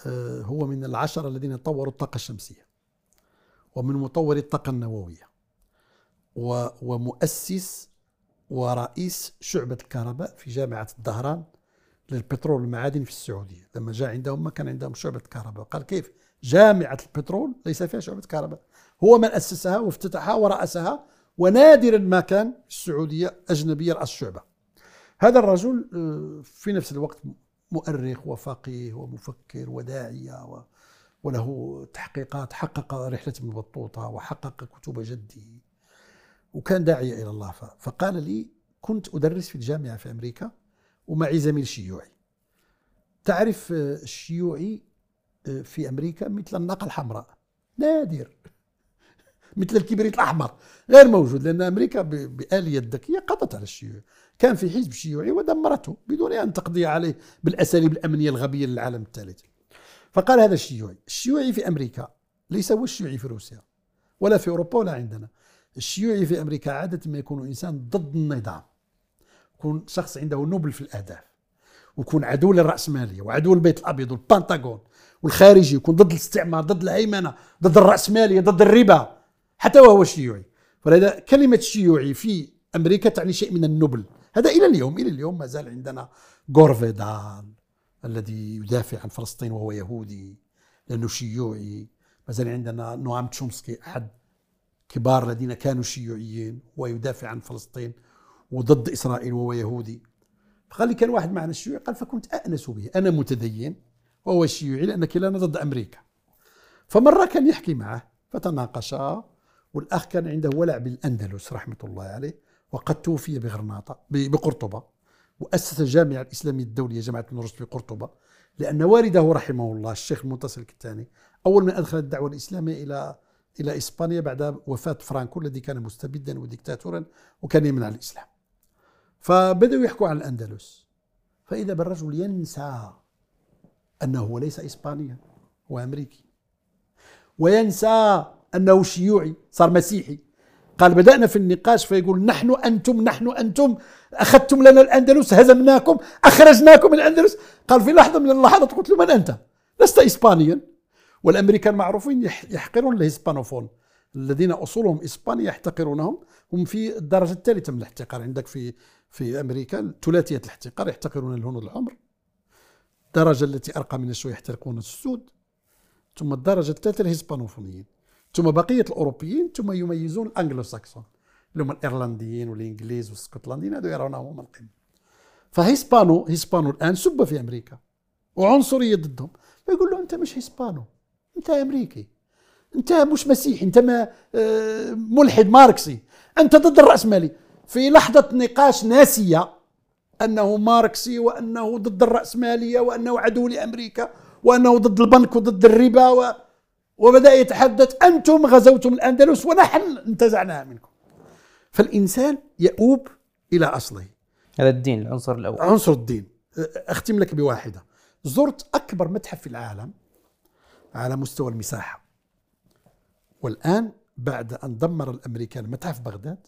آه، هو من العشرة الذين طوروا الطاقة الشمسية ومن مطوري الطاقة النووية ومؤسس ورئيس شعبة الكهرباء في جامعة الدهران للبترول والمعادن في السعودية. لما جاء عندهم ما كان عندهم شعبة كهرباء قال كيف؟ جامعة البترول ليس فيها شعبة كهرباء هو من أسسها وافتتحها ورأسها ونادرا ما كان السعودية أجنبي رأس شعبة. هذا الرجل آه، في نفس الوقت مؤرخ وفقيه ومفكر وداعية وله تحقيقات حقق رحلة ابن بطوطة وحقق كتب جده وكان داعية إلى الله. فقال لي كنت أدرس في الجامعة في أمريكا ومعي زميل شيوعي. تعرف آه، الشيوعي آه، في أمريكا مثل الناقة الحمراء؟ نادر. مثل الكبريت الأحمر. غير موجود لأن أمريكا بآلية الذكية قضت على الشيوعي كان في حزب شيوعي ودمرته بدون أن تقضي عليه بالأساليب الأمنية الغبية للعالم الثالث. فقال هذا الشيوعي الشيوعي في أمريكا ليس هو الشيوعي في روسيا ولا في أوروبا ولا عندنا. الشيوعي في أمريكا عادة ما يكون إنسان ضد النظام. يكون شخص عنده نوبل في الأهداف. ويكون عدو للرأسمالية وعدو البيت الأبيض والبنتاغون والخارجي يكون ضد الاستعمار ضد الهيمنة ضد الرأسمالية ضد الربا. حتى وهو شيوعي. فلذا كلمة شيوعي في أمريكا تعني شيء من النبل. هذا إلى اليوم إلى اليوم ما زال عندنا غورفيدال الذي يدافع عن فلسطين وهو يهودي لأنه شيوعي. ما زال عندنا نوام تشومسكي أحد كبار الذين كانوا شيوعيين ويدافع عن فلسطين وضد إسرائيل وهو يهودي. فقال لي كان واحد معنا الشيوعي قال فكنت أأنس به أنا متدين وهو شيوعي لأن كلانا ضد أمريكا. فمرة كان يحكي معه فتناقشا والأخ كان عنده ولع بالأندلس رحمة الله عليه وقد توفي بغرناطة بقرطبة وأسس الجامعة الإسلامية الدولية جامعة بن رشد في قرطبة لأن والده رحمه الله الشيخ المنتصر الكتاني أول من أدخل الدعوة الإسلامية إلى إلى إسبانيا بعد وفاة فرانكو الذي كان مستبدا وديكتاتورا وكان يمنع الإسلام. فبدأوا يحكوا عن الأندلس. فإذا بالرجل ينسى أنه ليس إسبانيا هو أمريكي. وينسى أنه شيوعي صار مسيحي. قال بدأنا في النقاش فيقول نحن أنتم نحن أنتم أخذتم لنا الأندلس هزمناكم أخرجناكم من الأندلس. قال في لحظة من اللحظات قلت له من أنت؟ لست إسبانيا. والأمريكان معروفين يحقرون الهسبانوفون الذين أصولهم إسبانيا يحتقرونهم. هم في الدرجة الثالثة من الاحتقار. عندك في في أمريكا ثلاثية الاحتقار يحتقرون الهنود الحمر الدرجة التي أرقى من السوء يحتقرون السود. ثم الدرجة الثالثة الهسبانوفونيين ثم بقية الأوروبيين ثم يميزون الأنجلو ساكسون اللي هم الإيرلنديين والإنجليز والسكوتلنديين هذو يرونهم هم القمة ف hispano hispano الآن سبة في أمريكا وعنصرية ضدهم. فيقول له أنت مش hispano أنت أمريكي أنت مش مسيحي أنت ما آه، ملحد ماركسي أنت ضد الرأسمالي في لحظة نقاش ناسية أنه ماركسي وأنه ضد الرأسمالية وأنه عدو لأمريكا وأنه ضد البنك وضد الربا و وبدأ يتحدث أنتم غزوتم الأندلس ونحن انتزعناها منكم. فالإنسان يؤوب إلى أصله. هذا الدين العنصر الأول. عنصر الدين. أختم لك بواحدة. زرت أكبر متحف في العالم على مستوى المساحة. والآن بعد أن دمر الأمريكان متحف بغداد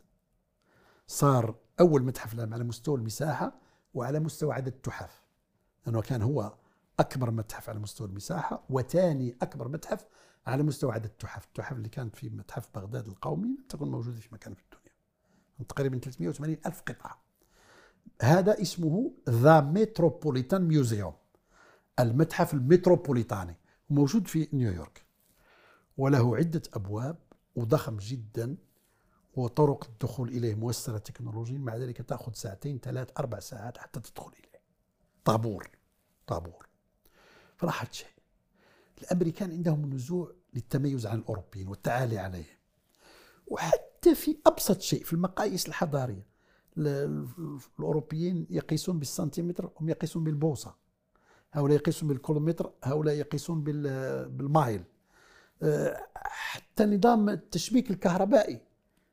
صار أول متحف العالم على مستوى المساحة وعلى مستوى عدد التحف. لأنه كان هو أكبر متحف على مستوى المساحة وثاني أكبر متحف على مستوى عدد التحف. التحف اللي كانت في متحف بغداد القومي لم تكن موجودة في مكان في الدنيا. تقريبا 380 ألف قطعة. هذا اسمه The Metropolitan Museum المتحف المتروبوليتاني موجود في نيويورك. وله عدة أبواب وضخم جدا وطرق الدخول إليه ميسرة تكنولوجيا. مع ذلك تأخذ ساعتين ثلاث أربع ساعات حتى تدخل إليه. طابور طابور. فلاحظت شيء. الأمريكان عندهم نزوع للتميز عن الأوروبيين والتعالي عليهم. وحتى في أبسط شيء في المقاييس الحضارية الأوروبيين يقيسون بالسنتيمتر هم يقيسون بالبوصة. هؤلاء يقيسون بالكيلومتر هؤلاء يقيسون بالمايل. أه، حتى نظام التشبيك الكهربائي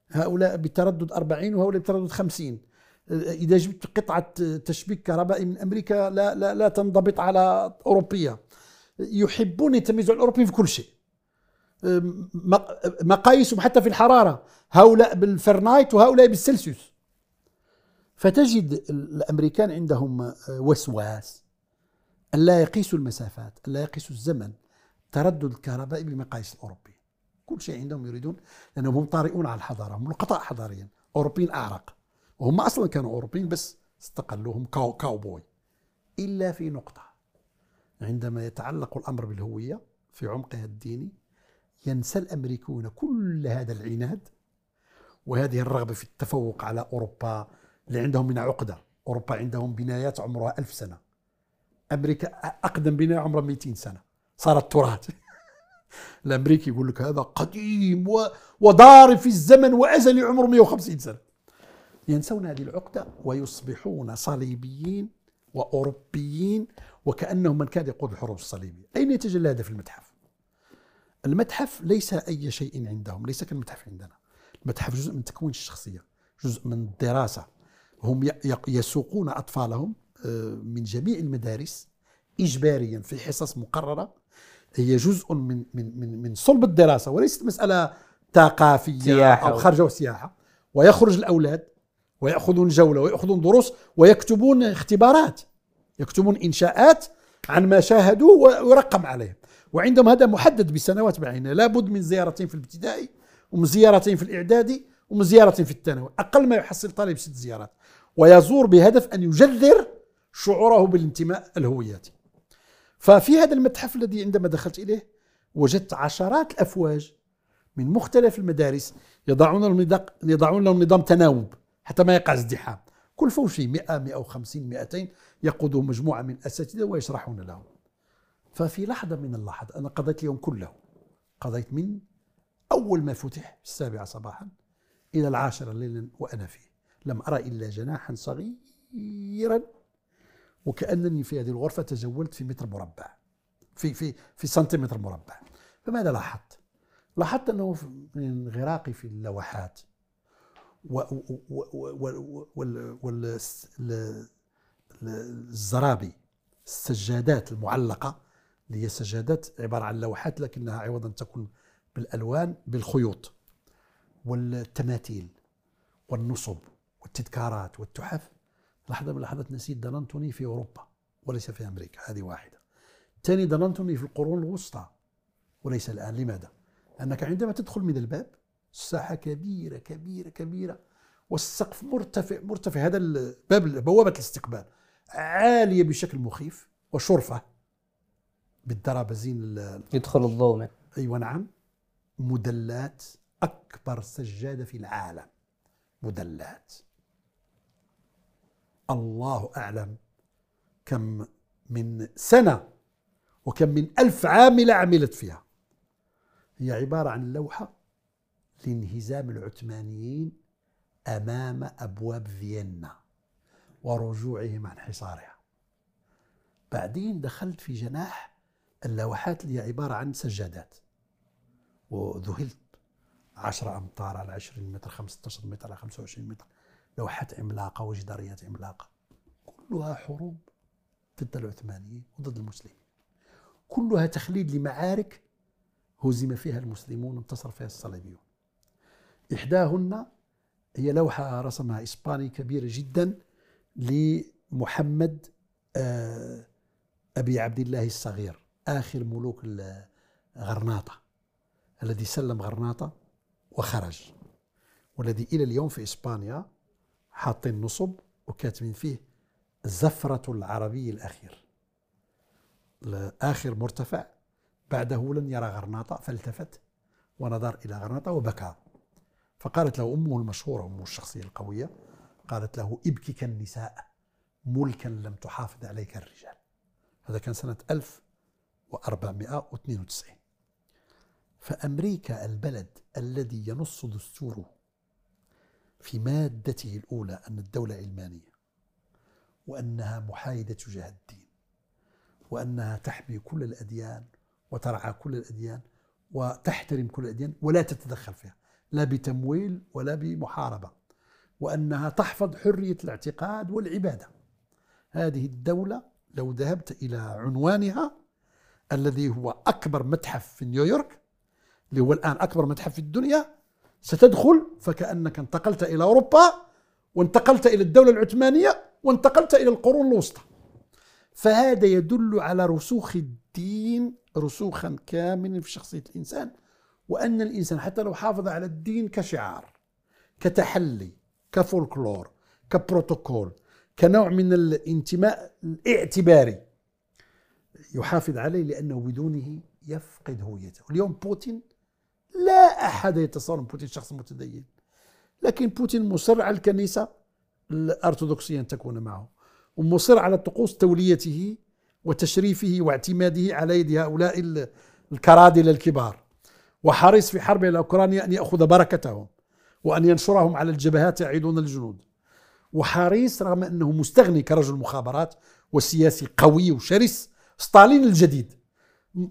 هؤلاء بتردد 40 وهؤلاء بتردد 50 أه، إذا جبت قطعة تشبيك كهربائي من أمريكا لا لا لا تنضبط على أوروبية. يحبون يتميزوا الأوروبيين في كل شيء. مقاييسهم حتى في الحرارة هؤلاء بالفرنايت وهؤلاء بالسلسيوس. فتجد الأمريكان عندهم آه، وسواس. أن لا يقيسوا المسافات أن لا يقيسوا الزمن تردد الكهربائي بمقاييس الاوروبي كل شيء عندهم يريدون لأنهم هم طارئون على الحضارة هم نقطاء حضاريا أوروبيين أعرق. وهم أصلا كانوا أوروبيين بس استقلوهم كاو كاوبوي. إلا في نقطة عندما يتعلق الأمر بالهوية في عمقها الديني ينسى الامريكون كل هذا العناد وهذه الرغبة في التفوق على أوروبا اللي عندهم من عقدة. أوروبا عندهم بنايات عمرها ألف سنة. أمريكا أقدم بناية عمرها 200 سنة. صارت تراث. الأمريكي يقول لك هذا قديم و... وضارب في الزمن وازلي عمره 150 سنة. ينسون هذه العقدة ويصبحون صليبيين وأوروبيين وكأنهم من كان يقود الحروب الصليبية. أين يتجلى هذا في المتحف؟ المتحف ليس أي شيء عندهم ليس كالمتحف عندنا. المتحف جزء من تكوين الشخصية جزء من الدراسة. هم يسوقون أطفالهم آه، من جميع المدارس اجباريا في حصص مقررة. هي جزء من من من من صلب الدراسة وليست مسألة ثقافية سياحة أو خارجه وسياحة. ويخرج الأولاد ويأخذون جولة ويأخذون دروس ويكتبون اختبارات. يكتبون إنشاءات عن ما شاهدوا ويرقم عليه وعندهم هذا محدد بسنوات بعينها. لابد من زيارتين في الابتدائي ومن زيارتين في الإعدادي ومن زيارة في الثانوي. أقل ما يحصل طالب ست زيارات. ويزور بهدف أن يجذر شعوره بالانتماء الهوياتي. ففي هذا المتحف الذي عندما دخلت إليه وجدت عشرات الأفواج من مختلف المدارس يضعون لهم يضعون لهم نظام تناوب حتى ما يقع ازدحام. كل فوج فيه 100 150 200 يقوده مجموعة من الأساتذة ويشرحون لهم. ففي لحظة من اللحظات أنا قضيت اليوم كله. قضيت من أول ما فتح السابعة صباحا إلى العاشرة ليلا وأنا فيه. لم أرى إلا جناحا صغيرا وكأنني في هذه الغرفة تجولت في متر مربع في في في سنتيمتر مربع. فماذا لاحظت؟ لاحظت أنه من انغراقي في اللوحات والزرابي السجادات المعلقة اللي هي سجادات عبارة عن لوحات لكنها عوضا تكون بالألوان بالخيوط والتماثيل والنصب والتذكارات والتحف. لحظة من اللحظات نسيت دننتوني في أوروبا وليس في أمريكا هذه واحدة. ثاني دننتوني في القرون الوسطى وليس الآن. لماذا؟ أنك عندما تدخل من الباب الساحة كبيرة كبيرة كبيرة والسقف مرتفع مرتفع. هذا الباب بوابة الاستقبال عالية بشكل مخيف وشرفة. بالدرابزين يدخل الضوء أيوة نعم مدلات أكبر سجادة في العالم. مدلات. الله أعلم كم من سنة وكم من ألف عاملة عملت فيها. هي عبارة عن لوحة لانهزام العثمانيين أمام أبواب فيينا ورجوعهم عن حصارها. بعدين دخلت في جناح اللوحات اللي هي عبارة عن سجادات. وذهلت 10 أمتار على 20 متر 15 متر على 25 متر. لوحات عملاقة وجداريات عملاقة. كلها حروب ضد العثمانيين وضد المسلمين. كلها تخليد لمعارك هزم فيها المسلمون وانتصر فيها الصليبيون. إحداهن هي لوحة رسمها إسباني كبيرة جدا لمحمد آه، أبي عبد الله الصغير. آخر ملوك غرناطة الذي سلم غرناطة وخرج. والذي إلى اليوم في إسبانيا حاطين نصب وكاتبين فيه زفرة العربي الأخير. آخر مرتفع بعده لن يرى غرناطة فالتفت ونظر إلى غرناطة وبكى. فقالت له أمه المشهورة أمه الشخصية القوية قالت له ابكي كالنساء ملكا لم تحافظ عليك الرجال. هذا كان سنة 1492 فأمريكا البلد الذي ينص دستوره في مادته الأولى أن الدولة علمانية وأنها محايدة تجاه الدين وأنها تحمي كل الأديان وترعى كل الأديان وتحترم كل الأديان ولا تتدخل فيها لا بتمويل ولا بمحاربة وأنها تحفظ حرية الاعتقاد والعبادة. هذه الدولة لو ذهبت إلى عنوانها الذي هو أكبر متحف في نيويورك اللي هو الآن أكبر متحف في الدنيا ستدخل فكأنك انتقلت إلى أوروبا وانتقلت إلى الدولة العثمانية وانتقلت إلى القرون الوسطى. فهذا يدل على رسوخ الدين رسوخا كاملا في شخصية الإنسان وأن الإنسان حتى لو حافظ على الدين كشعار كتحلي كفولكلور كبروتوكول كنوع من الانتماء الاعتباري يحافظ عليه لأنه بدونه يفقد هويته. اليوم بوتين لا أحد يتصور بوتين شخص متدين. لكن بوتين مصر على الكنيسة الأرثوذكسية أن تكون معه ومصر على طقوس توليته وتشريفه واعتماده على يد هؤلاء الكرادلة الكبار وحريص في حربه إلى أوكرانيا أن يأخذ بركتهم وأن ينشرهم على الجبهات يعيدون الجنود. وحريص رغم أنه مستغني كرجل مخابرات وسياسي قوي وشرس ستالين الجديد.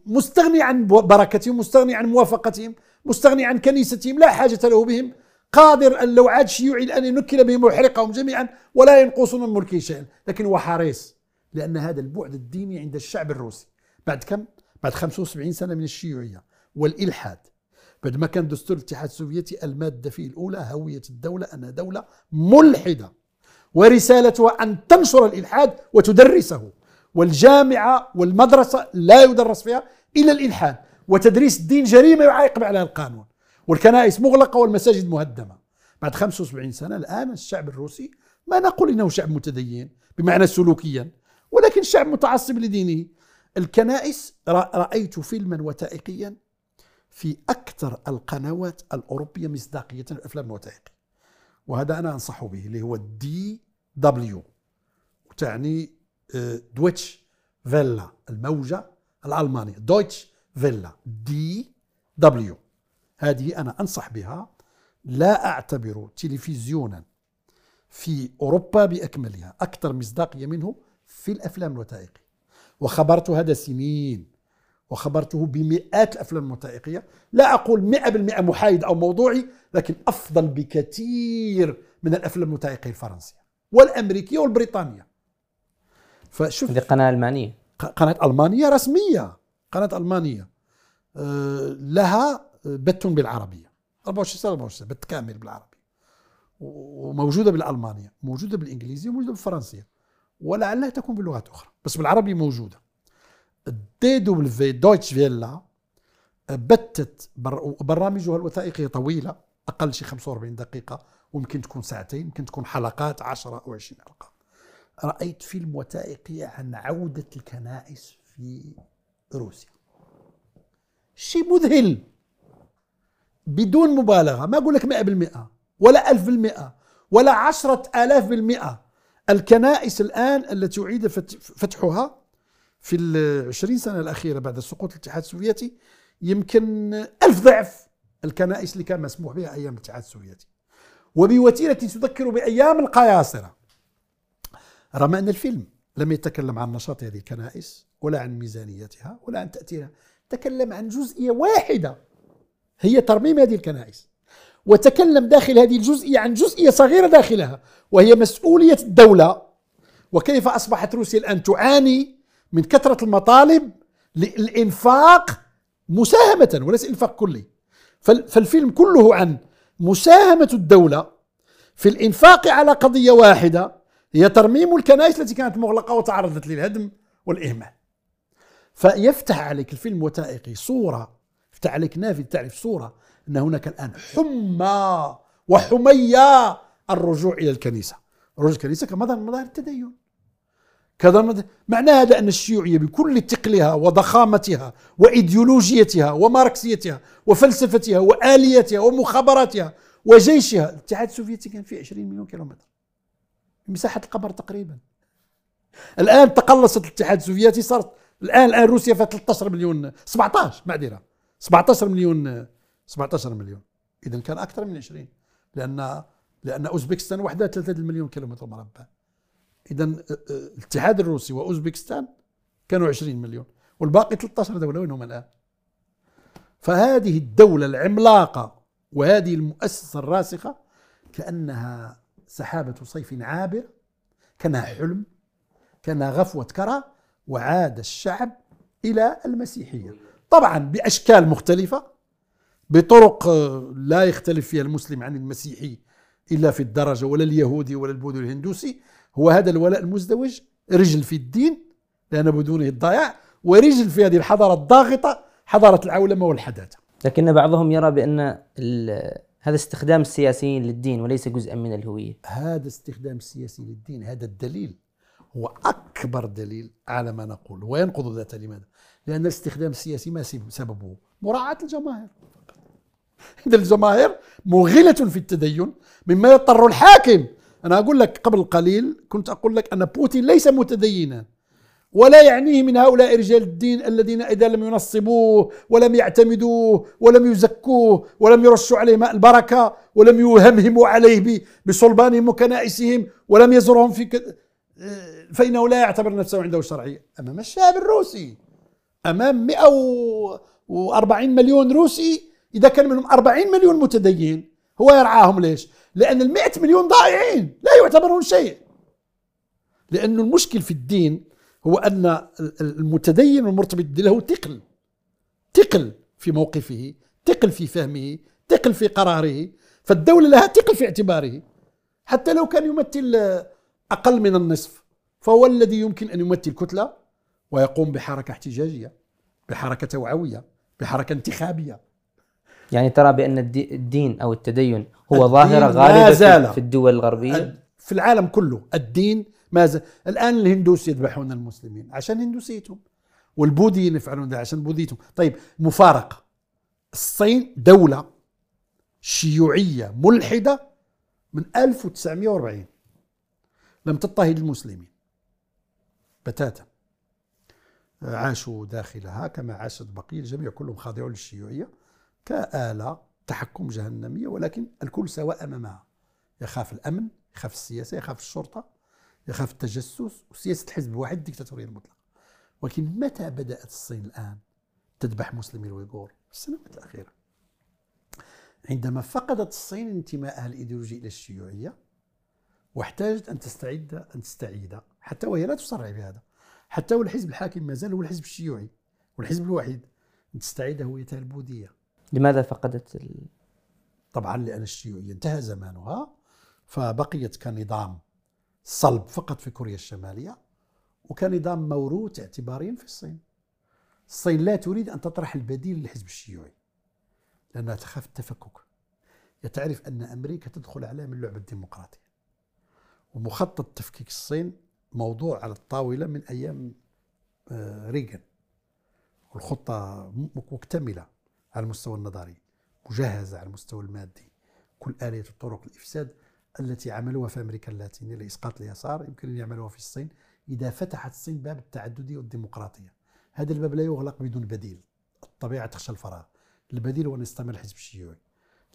مستغني عن بركتهم مستغني عن موافقتهم مستغني عن كنيستهم لا حاجة له بهم. قادر أن لو عاد شيوعي أن ينكل بهم ويحرقهم جميعا ولا ينقصون من ملكه شيئا. لكن هو حريص لأن هذا البعد الديني عند الشعب الروسي. بعد كم؟ بعد 75 سنة من الشيوعية والإلحاد. بعد ما كان دستور الاتحاد السوفيتي المادة فيه الأولى هوية الدولة أنها دولة ملحدة. ورسالتها أن تنشر الإلحاد وتدرسه. والجامعة والمدرسة لا يدرس فيها إلا الإلحاد. وتدريس الدين جريمة يعاقب عليها القانون. والكنائس مغلقة والمساجد مهدمة. بعد 75 سنة الآن الشعب الروسي ما نقول إنه شعب متدين بمعنى سلوكيا ولكن شعب متعصب لدينه. الكنائس رأيت فيلما وثائقيا في أكثر القنوات الأوروبية مصداقية الأفلام الوثائقية وهذا أنا أنصح به اللي هو DW تعني Deutsche Welle الموجة الألمانية. Deutsche Welle DW هذه أنا أنصح بها. لا أعتبر تلفزيونا في أوروبا بأكملها. أكثر مصداقية منه في الأفلام الوثائقية. وخبرت هذا سنين. وخبرته بمئات الأفلام الوثائقية. لا أقول مئة بالمئة محايد أو موضوعي لكن أفضل بكثير من الأفلام الوثائقية الفرنسية والأمريكية والبريطانية. فشوف هذه قناة ألمانية. قناة ألمانية رسمية. قناة ألمانية. آه، لها بث بالعربية. 24 ساعة 24 ساعة بث كامل بالعربي. وموجودة بالألمانية موجودة بالإنجليزية وموجودة بالفرنسية. ولعلها تكون بلغات أخرى. بس بالعربي موجودة. DW Deutsche Welle بتت برامجها الوثائقية طويلة أقل شيء 45 دقيقة ويمكن تكون ساعتين يمكن تكون حلقات 10 أو 20 حلقة. رأيت فيلم وثائقي عن عودة الكنائس في روسيا. شيء مذهل. بدون مبالغة. ما أقول لك مئة بالمئة ولا ألف بالمئة ولا عشرة آلاف بالمئة. الكنائس الآن التي أعيد فتحها في العشرين سنة الأخيرة بعد سقوط الاتحاد السوفيتي يمكن ألف ضعف الكنائس اللي كان مسموح بها أيام الاتحاد السوفيتي. وبوتيرة تذكر بأيام القياصرة. رغم أن الفيلم لم يتكلم عن نشاط هذه الكنائس ولا عن ميزانيتها ولا عن تأثيرها تكلم عن جزئية واحدة هي ترميم هذه الكنائس وتكلم داخل هذه الجزئية عن جزئية صغيرة داخلها وهي مسؤولية الدولة وكيف أصبحت روسيا الآن تعاني من كثرة المطالب للإنفاق مساهمة وليس إنفاق كلي. فالفيلم كله عن مساهمة الدولة في الإنفاق على قضية واحدة هي ترميم الكنائس التي كانت مغلقة وتعرضت للهدم والإهمال. فيفتح عليك الفيلم وثائقي صورة يفتح عليك نافذ تعرف صورة أن هناك الآن حمى وحمية الرجوع إلى الكنيسة. الرجوع الكنيسة كمظهر من مظاهر التدين. كذا معنى هذا أن الشيوعية بكل ثقلها وضخامتها وإيديولوجيتها وماركسيتها وفلسفتها وآليتها ومخابراتها وجيشها. الاتحاد السوفيتي كان فيه 20 مليون كيلومتر. مساحة القمر تقريبا. الآن تقلصت الاتحاد السوفيتي صارت الآن الآن روسيا فيها 13 مليون 17 معذرة 17 مليون 17 مليون. إذا كان أكثر من 20 لأن لأن أوزبكستان وحدها 3 مليون كيلومتر مربع. اذا الاتحاد الروسي وأوزبكستان كانوا 20 مليون والباقي 13 دولة وين هم الآن؟ فهذه الدولة العملاقة وهذه المؤسسة الراسخة كأنها سحابة صيف عابر كانها حلم كانها غفوة كرى وعاد الشعب إلى المسيحية. طبعا بأشكال مختلفة بطرق آه، لا يختلف فيها المسلم عن المسيحي إلا في الدرجة ولا اليهودي ولا البوذي الهندوسي. هو هذا الولاء المزدوج رجل في الدين لأن بدونه الضياع ورجل في هذه الحضارة الضاغطة حضارة العولمة والحداثة. لكن بعضهم يرى بأن هذا استخدام السياسيين للدين وليس جزءا من الهوية هذا استخدام السياسي للدين هذا الدليل هو أكبر دليل على ما نقول وينقض ذات لماذا؟ لأن الاستخدام السياسي ما سببه؟ مراعاة الجماهير إذا الجماهير مغلة في التدين مما يضطر الحاكم أنا أقول لك قبل قليل كنت أقول لك أن بوتين ليس متدينا ولا يعنيه من هؤلاء رجال الدين الذين إذا لم ينصبوه ولم يعتمدوه ولم يزكوه ولم يرشوا عليه ماء البركة ولم يهمهموا عليه بصلبانهم وكنائسهم ولم يزرهم في ك... فإنه لا يعتبر نفسه عنده شرعية أمام الشعب الروسي أمام 140 مليون روسي إذا كان منهم 40 مليون متدين هو يرعاهم ليش؟ لأن ال 100 مليون ضائعين لا يعتبرون شيء لأن المشكل في الدين هو أن المتدين والمرتبط له تقل تقل في موقفه تقل في فهمه تقل في قراره. فالدولة لها تقل في اعتباره. حتى لو كان يمثل أقل من النصف فهو الذي يمكن أن يمثل كتلة ويقوم بحركة احتجاجية بحركة توعوية بحركة انتخابية. يعني ترى بأن الدين أو التدين هو ظاهرة غالبة في الدول الغربية؟ في العالم كله الدين ماذا؟ الآن الهندوس يذبحون المسلمين عشان هندوسيتهم والبوذيين يفعلون ذلك عشان بوذيتهم. طيب مفارقة. الصين دولة شيوعية ملحدة من 1940 لم تضطهد المسلمين. بتاتا. عاشوا داخلها كما عاشت بقية الجميع كلهم خاضعون للشيوعية كآلة تحكم جهنمية ولكن الكل سواء أمامها. يخاف الأمن يخاف السياسة يخاف الشرطة. يخاف التجسس وسياسة الحزب واحد الدكتاتورية المطلقة. ولكن متى بدأت الصين الآن تذبح مسلمي الويغور؟ في السنوات الأخيرة. عندما فقدت الصين انتمائها الإيديولوجي إلى الشيوعية واحتاجت أن تستعيد أن تستعيد حتى وهي لا تصرح بهذا حتى والحزب الحاكم ما زال هو الحزب الشيوعي والحزب الوحيد. أن تستعيد هويتها البوذية لماذا فقدت ال... طبعا لأن الشيوعية انتهى زمانها فبقيت كنظام صلب فقط في كوريا الشمالية وكنظام موروث اعتباريا في الصين. الصين لا تريد أن تطرح البديل للحزب الشيوعي لأنها تخاف التفكك. تعرف أن أمريكا تدخل عليها من لعبة الديمقراطية ومخطط تفكيك الصين موضوع على الطاولة من أيام آه، ريغان. والخطة مكتملة على المستوى النظري مجهزة على المستوى المادي. كل آلية الطرق الإفساد التي عملوها في أمريكا اللاتينية لإسقاط اليسار يمكن أن يعملوها في الصين إذا فتحت الصين باب التعددية والديمقراطية هذا الباب لا يغلق بدون بديل. الطبيعة تخشى الفراغ. البديل هو أن يستمر الحزب الشيوعي.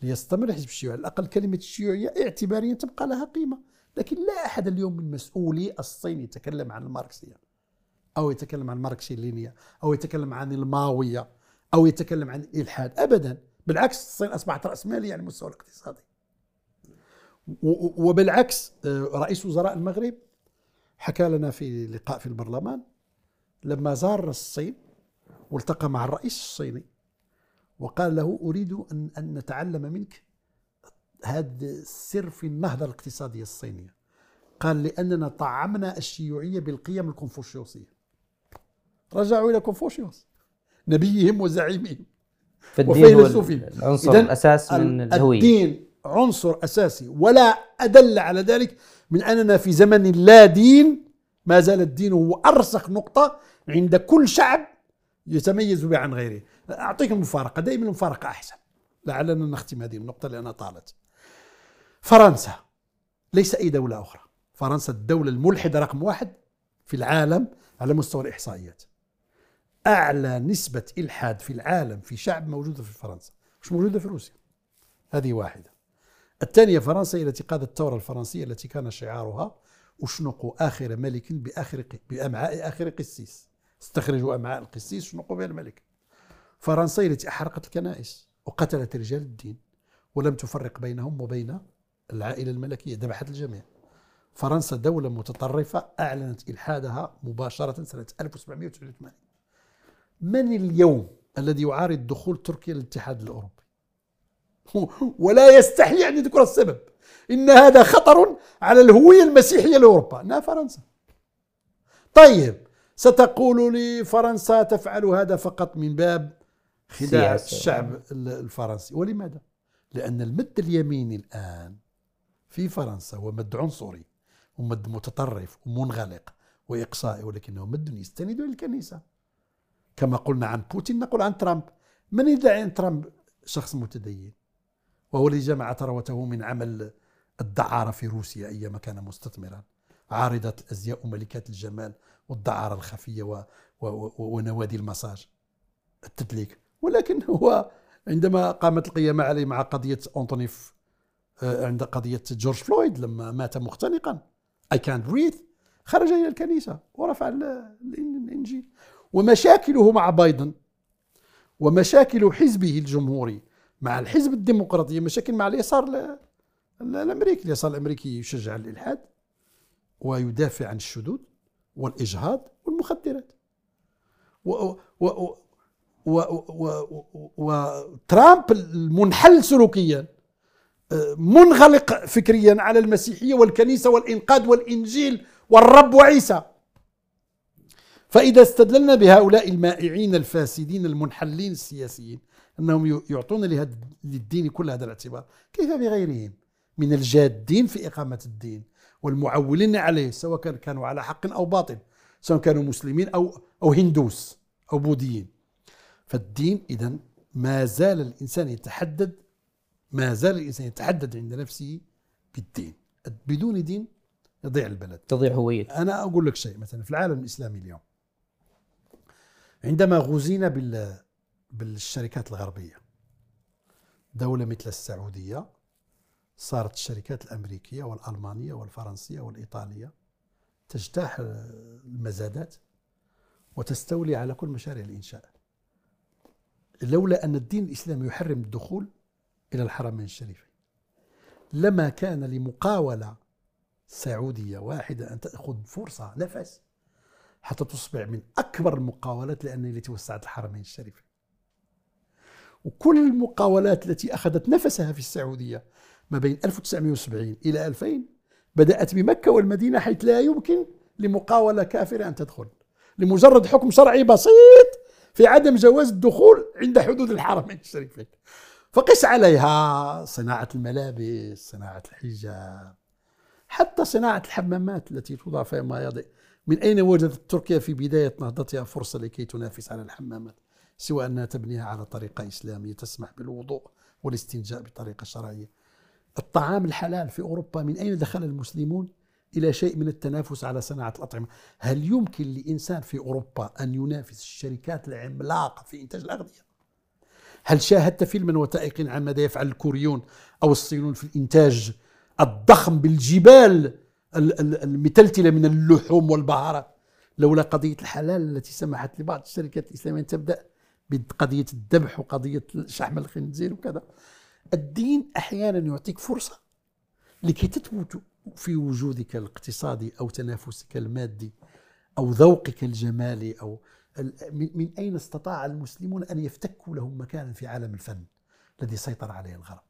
ليستمر الحزب الشيوعي على الأقل كلمة الشيوعية اعتباريا تبقى لها قيمة. لكن لا أحد اليوم من مسؤولي الصين يتكلم عن الماركسية أو يتكلم عن الماركسية اللينية أو يتكلم عن الماوية أو يتكلم عن الإلحاد. أبدا. بالعكس الصين أصبحت رأسمالية على المستوى الاقتصادي. وبالعكس آه، رئيس وزراء المغرب حكى لنا في لقاء في البرلمان لما زار الصين والتقى مع الرئيس الصيني وقال له أريد أن, أن نتعلم منك هذا السر في النهضة الاقتصادية الصينية. قال لأننا طعمنا الشيوعية بالقيم الكونفوشيوسية. رجعوا إلى كونفوشيوس نبيهم وزعيمهم فالدين هو العنصر الأساس من الهوية. الدين عنصر أساسي ولا أدل على ذلك من أننا في زمن لا دين ما زال الدين هو أرسخ نقطة عند كل شعب يتميز بها عن غيره. أعطيك المفارقة دائما المفارقة أحسن. لعلنا نختم هذه النقطة لأنها طالت. فرنسا ليس أي دولة أخرى. فرنسا الدولة الملحدة رقم واحد في العالم على مستوى الإحصائيات. أعلى نسبة إلحاد في العالم في شعب موجودة في فرنسا مش موجودة في روسيا. هذه واحدة. الثانية فرنسا التي قادت الثورة الفرنسية التي كان شعارها اشنقوا آخر ملك بآخر بأمعاء آخر قسيس. استخرجوا أمعاء القسيس شنقوا بها الملك. فرنسا التي أحرقت الكنائس وقتلت رجال الدين ولم تفرق بينهم وبين العائلة الملكية ذبحت الجميع. فرنسا دولة متطرفة أعلنت إلحادها مباشرة سنة 1789 من اليوم الذي يعارض دخول تركيا للاتحاد الأوروبي؟ ولا يستحي أن يذكر السبب. إن هذا خطر على الهوية المسيحية لأوروبا إنها فرنسا. طيب ستقول لي فرنسا تفعل هذا فقط من باب خداع الشعب الفرنسي. ولماذا؟ لأن المد اليميني الآن في فرنسا هو مد عنصري ومد متطرف ومنغلق وإقصائي ولكنه مد يستند إلى الكنيسة. كما قلنا عن بوتين نقول عن ترامب. من يدعي أن ترامب شخص متدين؟ وهو الذي جمع ثروته من عمل الدعارة في روسيا أيام كان مستثمرا. عارضات الازياء وملكات الجمال والدعارة الخفية و و ونوادي المساج. التدليك. ولكن هو عندما قامت القيامة عليه مع قضية اونتوني آه، عند قضية جورج فلويد لما مات مختنقا. اي كانت بريث خرج إلى الكنيسة ورفع الإنجيل. ومشاكله مع بايدن. ومشاكل حزبه الجمهوري. مع الحزب الديمقراطي مشاكل مع اليسار الأمريكي. اليسار الأمريكي يشجع الإلحاد ويدافع عن الشذوذ والإجهاض والمخدرات. و و وترامب المنحل سلوكيا منغلق فكريا على المسيحية والكنيسة والإنقاذ والإنجيل والرب وعيسى فإذا استدللنا بهؤلاء المائعين الفاسدين المنحلين السياسيين أنهم يعطون لهذا للدين كل هذا الاعتبار. كيف بغيرهم؟ من الجادين في إقامة الدين والمعولين عليه سواء كانوا على حق أو باطل سواء كانوا مسلمين أو أو هندوس أو بوذيين. فالدين اذا ما زال الإنسان يتحدد ما زال الإنسان يتحدد عند نفسه بالدين. بدون دين يضيع البلد. تضيع هويته أنا أقول لك شيء مثلا في العالم الإسلامي اليوم عندما غزينا بال بالشركات الغربية. دولة مثل السعودية صارت الشركات الأمريكية والألمانية والفرنسية والإيطالية تجتاح المزادات وتستولي على كل مشاريع الإنشاء. لولا أن الدين الإسلامي يحرم الدخول إلى الحرمين الشريفين. لما كان لمقاولة سعودية واحدة أن تأخذ فرصة نفس حتى تصبح من أكبر المقاولات لأن التي وسعت الحرمين الشريفين. وكل المقاولات التي أخذت نفسها في السعودية ما بين 1970 إلى 2000 بدأت بمكة والمدينة حيث لا يمكن لمقاولة كافرة أن تدخل لمجرد حكم شرعي بسيط في عدم جواز الدخول عند حدود الحرمين الشريفين فقس عليها صناعة الملابس صناعة الحجاب حتى صناعة الحمامات التي توضع فيها مياه من أين وجدت تركيا في بداية نهضتها فرصة لكي تنافس على الحمامات؟ سوى أنها تبنيها على طريقة إسلامية تسمح بالوضوء والاستنجاء بطريقة شرعية. الطعام الحلال في أوروبا من أين دخل المسلمون؟ إلى شيء من التنافس على صناعة الأطعمة. هل يمكن لإنسان في أوروبا أن ينافس الشركات العملاقة في إنتاج الأغذية؟ هل شاهدت فيلما وثائقيا عن ماذا يفعل الكوريون أو الصينيون في الإنتاج الضخم بالجبال المتلتلة من اللحوم والبهارات؟ لولا قضية الحلال التي سمحت لبعض الشركات الإسلامية أن تبدأ بقضية الذبح وقضية شحم الخنزير وكذا. الدين أحيانا يعطيك فرصة لكي تثبت في وجودك الاقتصادي أو تنافسك المادي أو ذوقك الجمالي أو من أين استطاع المسلمون أن يفتكوا لهم مكانا في عالم الفن الذي سيطر عليه الغرب.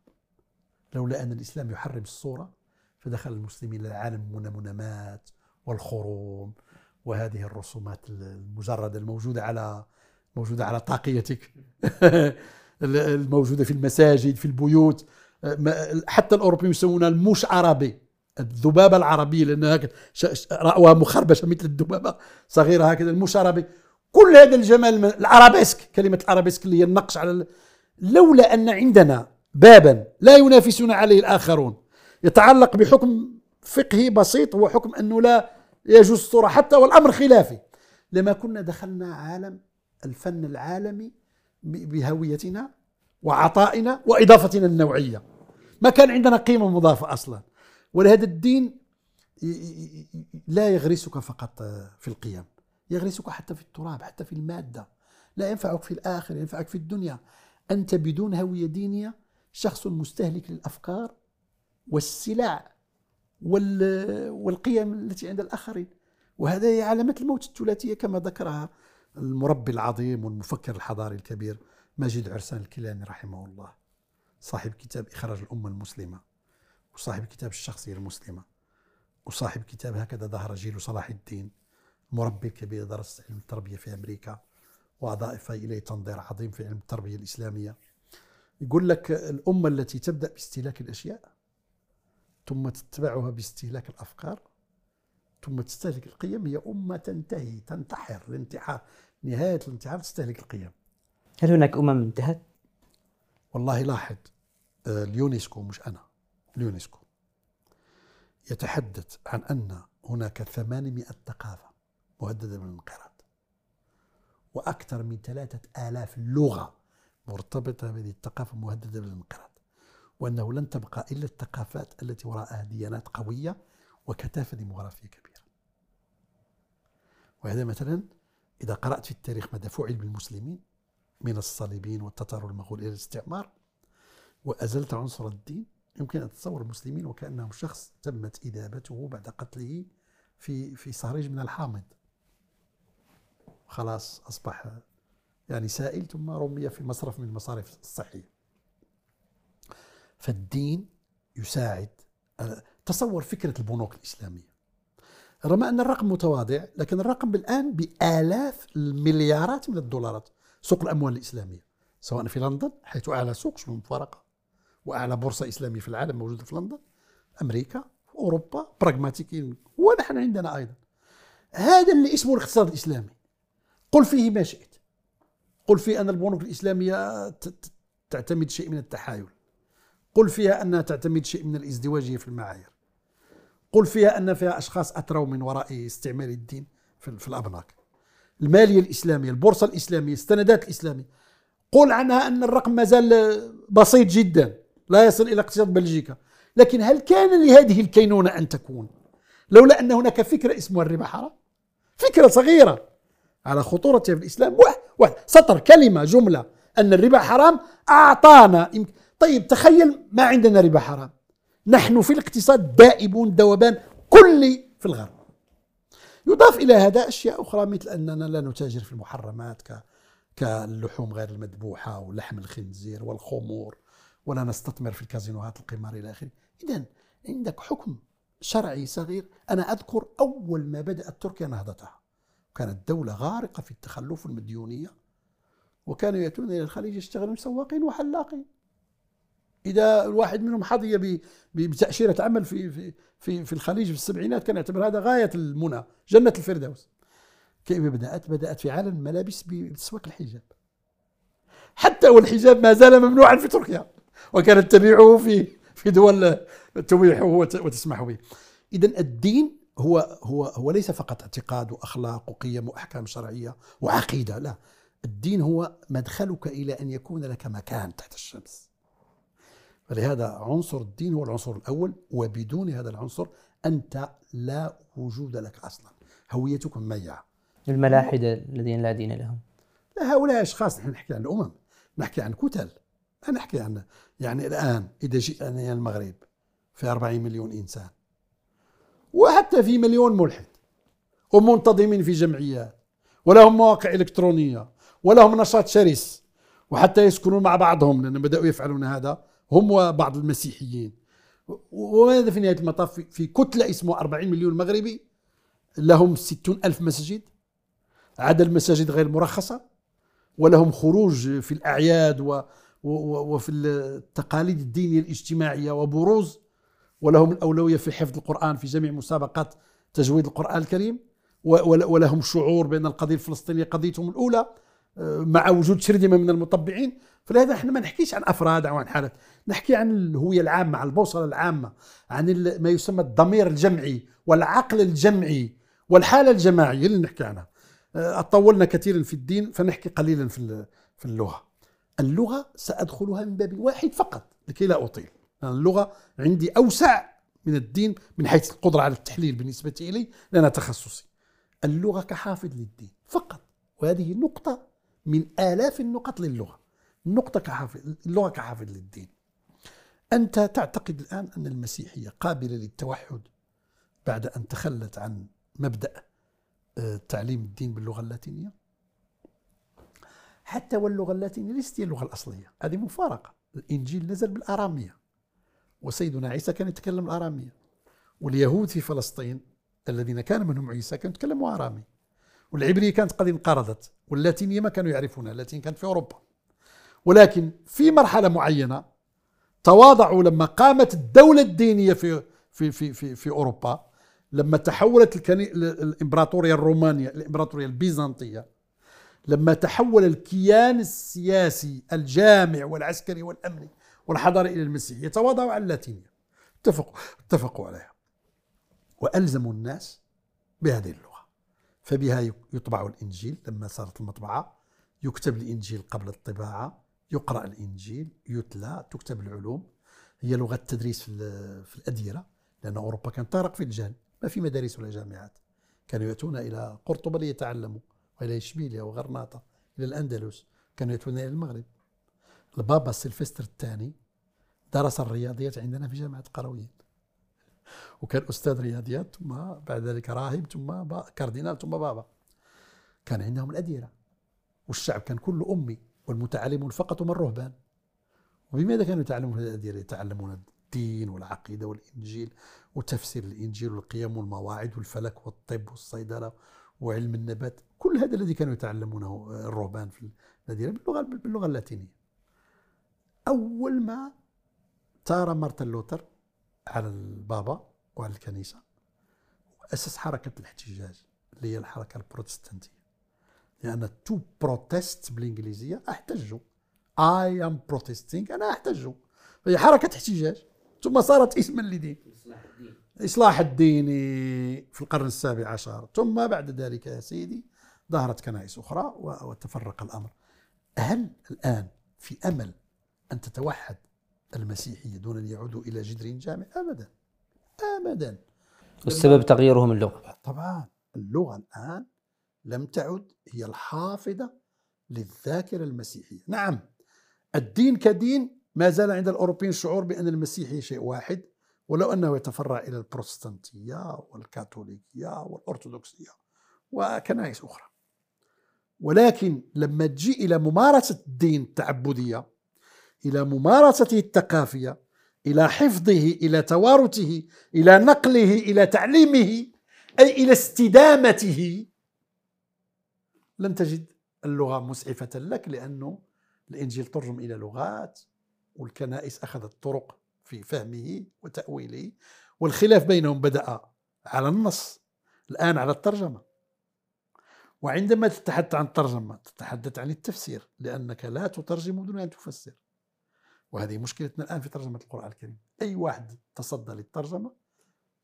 لولا أن الإسلام يحرم الصورة فدخل المسلمين إلى العالم المنمنمات والخروم وهذه الرسومات المجردة الموجودة على موجودة على طاقيتك. الموجودة في المساجد في البيوت. حتى الأوروبيون يسمونها la mouche arabe الذبابة العربية لأنها رأوها مخربشة مثل الذبابة صغيرة هكذا la mouche arabe. كل هذا الجمال الارابيسك كلمة الارابيسك اللي هي النقش على لولا أن عندنا بابا لا ينافسون عليه الآخرون. يتعلق بحكم فقهي بسيط هو حكم أنه لا يجوز الصورة حتى والأمر خلافي. لما كنا دخلنا عالم الفن العالمي بهويتنا وعطائنا وإضافتنا النوعية. ما كان عندنا قيمة مضافة أصلا. ولهذا الدين لا يغرسك فقط في القيم يغرسك حتى في التراب حتى في المادة. لا ينفعك في الآخر ينفعك في الدنيا. أنت بدون هوية دينية شخص مستهلك للأفكار والسلع والقيم التي عند الآخرين. وهذا هي علامة الموت الثلاثية كما ذكرها المربي العظيم والمفكر الحضاري الكبير ماجد عرسان الكيلاني رحمه الله صاحب كتاب إخراج الأمة المسلمة وصاحب كتاب الشخصية المسلمة وصاحب كتاب هكذا ظهر جيل صلاح الدين مربي كبير درس علم التربية في أمريكا وأضاف إليه تنظير عظيم في علم التربية الإسلامية. يقول لك الأمة التي تبدأ باستهلاك الأشياء ثم تتبعها باستهلاك الأفكار ثم تستهلك القيم هي أمة تنتهي تنتحر الانتحار. نهاية الانتحار تستهلك القيم. هل هناك أمم انتهت؟ والله لاحظ آه، اليونسكو مش أنا اليونسكو. يتحدث عن أن هناك 800 ثقافة مهددة بالانقراض وأكثر من ثلاثة آلاف لغة مرتبطة بهذه الثقافة مهددة بالانقراض وأنه لن تبقى إلا الثقافات التي وراءها ديانات قوية وكثافة ديموغرافية كبيرة. وهذا مثلا إذا قرأت في التاريخ ماذا فعل بالمسلمين من الصليبيين والتتار والمغول إلى الاستعمار وأزلت عنصر الدين يمكن أن تتصور المسلمين وكأنهم شخص تمت إذابته بعد قتله في في صهريج من الحامض. خلاص أصبح يعني سائل ثم رمي في مصرف من المصارف الصحية. فالدين يساعد تصور فكرة البنوك الإسلامية. رغم أن الرقم متواضع لكن الرقم الآن بآلاف المليارات من الدولارات سوق الأموال الإسلامية سواء في لندن حيث أعلى سوق شبه مفارقة. وأعلى بورصة إسلامية في العالم موجودة في لندن أمريكا أوروبا براغماتيكيين ونحن عندنا أيضا. هذا اللي اسمه الاقتصاد الإسلامي. قل فيه ما شئت. قل فيه أن البنوك الإسلامية تعتمد شيء من التحايل. قل فيها أنها تعتمد شيء من الازدواجية في المعايير. قل فيها أن فيها أشخاص أتروا من وراء استعمال الدين في, في الأبناك. المالية الإسلامية البورصة الإسلامية السندات الإسلامية. قل عنها أن الرقم ما زال بسيط جدا لا يصل إلى اقتصاد بلجيكا. لكن هل كان لهذه الكينونة أن تكون؟ لولا أن هناك فكرة اسمها الربا حرام. فكرة صغيرة على خطورتها في الإسلام. واحد سطر كلمة جملة أن الربا حرام أعطانا. طيب تخيل ما عندنا ربا حرام. نحن في الاقتصاد دائبون ذوبان كلي في الغرب. يضاف إلى هذا أشياء أخرى مثل أننا لا نتاجر في المحرمات كاللحوم غير المذبوحة ولحم الخنزير والخمور ولا نستثمر في الكازينوهات القمار إلى آخره. إذا عندك حكم شرعي صغير. أنا أذكر أول ما بدأت تركيا نهضتها كانت دولة غارقة في التخلف والمديونية وكانوا يأتون إلى الخليج يشتغلون سواقين وحلاقين. إذا الواحد منهم حظي بتأشيرة عمل في في في في الخليج في السبعينات كان يعتبر هذا غاية المنى جنة الفردوس. كيف بدأت؟ بدأت في عالم الملابس بتسويق الحجاب. حتى والحجاب ما زال ممنوعا في تركيا وكانت تبيعه في في دول تبيحه وتسمح به. إذا الدين هو هو هو ليس فقط اعتقاد وأخلاق وقيم وأحكام شرعية وعقيدة لا. الدين هو مدخلك إلى أن يكون لك مكان تحت الشمس. فلهذا عنصر الدين هو العنصر الأول وبدون هذا العنصر أنت لا وجود لك أصلا. هويتك مميعه الملاحدة الذين لا دين لهم. لا هؤلاء أشخاص نحن نحكي عن الأمم نحكي عن كتل نحكي عن يعني الآن إذا جئنا المغرب في 40 مليون إنسان وحتى في مليون ملحد ومنتظمين في جمعيات ولهم مواقع إلكترونية ولهم نشاط شرس وحتى يسكنون مع بعضهم لأن بدأوا يفعلون هذا هم وبعض المسيحيين. وماذا في نهاية المطاف؟ في كتلة اسمها 40 مليون مغربي لهم 60 ألف مسجد. عدد المساجد غير مرخصة ولهم خروج في الأعياد و وفي التقاليد الدينية الاجتماعية وبروز. ولهم الأولوية في حفظ القرآن في جميع مسابقات تجويد القرآن الكريم. ولهم شعور بأن القضية الفلسطينية قضيتهم الأولى آه، مع وجود شرذمة من المطبعين. فلهذا إحنا ما نحكيش عن أفراد أو عن حالات. نحكي عن الهوية العامة عن البوصلة العامة عن ما يسمى الضمير الجمعي والعقل الجمعي والحالة الجماعية اللي نحكي عنها. آه، طولنا كثيرا في الدين فنحكي قليلا في في اللغة. اللغة سأدخلها من باب واحد فقط لكي لا أطيل. اللغة عندي أوسع من الدين من حيث القدرة على التحليل بالنسبة إلي لأنها تخصصي. اللغة كحافظ للدين فقط. وهذه نقطة من آلاف النقط للغة. النقطة كحافظ اللغة كحافظ للدين. أنت تعتقد الآن أن المسيحية قابلة للتوحد بعد أن تخلت عن مبدأ آه، تعليم الدين باللغة اللاتينية؟ حتى واللغة اللاتينية ليست هي اللغة الأصلية. هذه مفارقة. الإنجيل نزل بالآرامية وسيدنا عيسى كان يتكلم الآرامية واليهود في فلسطين الذين كان منهم عيسى كانوا يتكلموا آرامي والعبرية كانت قد انقرضت واللاتينية ما كانوا يعرفونها اللاتين كانت في أوروبا. ولكن في مرحلة معينة تواضعوا لما قامت الدولة الدينية في في في في, في أوروبا لما تحولت الكني... الإمبراطورية الرومانية الإمبراطورية البيزنطية لما تحول الكيان السياسي الجامع والعسكري والأمني والحضارة إلى المسيح يتواضعوا على اللاتينية. اتفقوا اتفقوا عليها. وألزموا الناس بهذه اللغة. فبها يطبع الإنجيل لما صارت المطبعة يكتب الإنجيل قبل الطباعة. يقرأ الإنجيل يتلى تكتب العلوم. هي لغة تدريس في الأديرة لأن أوروبا كانت تغرق في الجهل. ما في مدارس ولا جامعات. كانوا يأتون إلى قرطبة ليتعلموا وإلى إشبيليا وغرناطة إلى الأندلس. كانوا يأتون إلى المغرب. البابا سيلفستر الثاني درس الرياضيات عندنا في جامعة قرويين. وكان أستاذ رياضيات ثم بعد ذلك راهب ثم كاردينال ثم بابا. كان عندهم الأديرة. والشعب كان كله أمي. والمتعلمون فقط هم الرهبان. وبماذا كانوا يتعلمون هذه يتعلمون الدين والعقيدة والإنجيل وتفسير الإنجيل والقيم والمواعيد والفلك والطب والصيدلة وعلم النبات كل هذا الذي كانوا يتعلمونه الرهبان في الأديرة باللغة, باللغة اللاتينية. أول ما ثار مارتن لوتر على البابا وعلى الكنيسة وأسس حركة الاحتجاج اللي هي الحركة البروتستانتية. لأن to protest بالإنجليزية أحتجوا. I am protesting أنا أحتج هي حركة احتجاج. ثم صارت اسما لدين. إصلاح الدين. إصلاح الديني في القرن السابع عشر. ثم بعد ذلك يا سيدي ظهرت كنائس أخرى وتفرق الأمر. هل الآن في أمل أن تتوحد المسيحية دون أن يعودوا إلى جدر جامع؟ أبدا. أبدا. والسبب تغييرهم اللغة طبعا. اللغة الآن لم تعد هي الحافظة للذاكرة المسيحية. نعم الدين كدين ما زال عند الأوروبيين شعور بأن المسيحية شيء واحد ولو أنه يتفرع إلى البروتستانتية والكاثوليكية والأرثوذكسية وكنائس أخرى. ولكن لما تجي إلى ممارسة الدين التعبدية إلى ممارسته الثقافية إلى حفظه إلى توارثه إلى نقله إلى تعليمه أي إلى استدامته لن تجد اللغة مسعفة لك لأنه الإنجيل ترجم إلى لغات والكنائس أخذت طرق في فهمه وتأويله والخلاف بينهم بدأ على النص الآن على الترجمة. وعندما تتحدث عن الترجمة تتحدث عن التفسير لأنك لا تترجم دون أن تفسر. وهذه مشكلتنا الآن في ترجمة القرآن الكريم. أي واحد تصدى للترجمة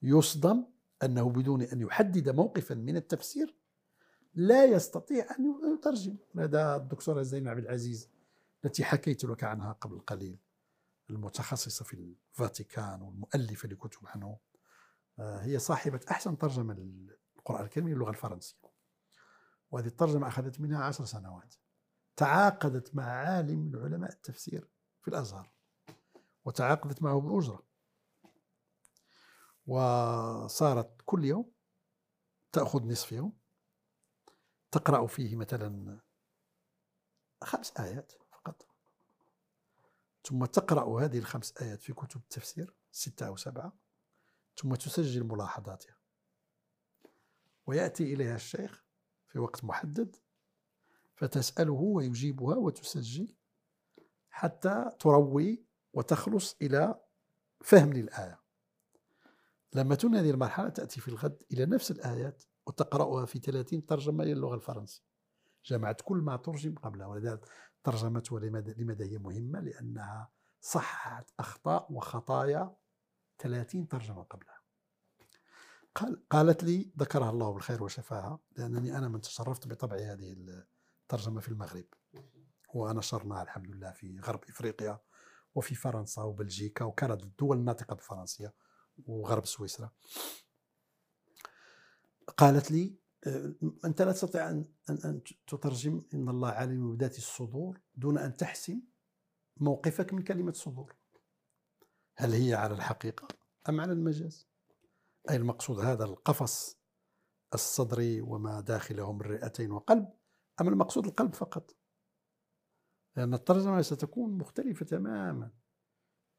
يصدم أنه بدون أن يحدد موقفا من التفسير لا يستطيع أن يترجم. هذا الدكتورة زينب عبد العزيز؟ التي حكيت لك عنها قبل قليل. المتخصصة في الفاتيكان والمؤلفة لكتب عنه. آه، هي صاحبة أحسن ترجمة للقرآن الكريم للغة الفرنسية. وهذه الترجمة أخذت منها عشر سنوات. تعاقدت مع عالم من علماء التفسير في الأزهر. وتعاقدت معه بأجرة وصارت كل يوم تأخذ نصف يوم. تقرأ فيه مثلا خمس آيات فقط. ثم تقرأ هذه الخمس آيات في كتب التفسير ستة أو سبعة. ثم تسجل ملاحظاتها. ويأتي إليها الشيخ في وقت محدد فتسأله ويجيبها وتسجل حتى تروي وتخلص إلى فهم للآية. لما تنهي هذه المرحلة تأتي في الغد إلى نفس الآيات وتقرأها في 30 ترجمة إلى اللغة الفرنسية. جمعت كل ما ترجم قبلها ولذلك ترجمتها لماذا هي مهمة؟ لأنها صححت أخطاء وخطايا 30 ترجمة قبلها. قال قالت لي ذكرها الله بالخير وشفاها لأنني أنا من تشرفت بطبع هذه الترجمة في المغرب ونشرناها الحمد لله في غرب إفريقيا وفي فرنسا وبلجيكا وكانت الدول الناطقة بالفرنسية وغرب سويسرا. قالت لي آه، أنت لا تستطيع أن, أن, أن تترجم إن الله عالم بذات الصدور دون أن تحسم موقفك من كلمة صدور. هل هي على الحقيقة أم على المجاز؟ أي المقصود هذا القفص الصدري وما داخله من رئتين وقلب أم المقصود القلب فقط؟ لأن الترجمة ستكون مختلفة تماما.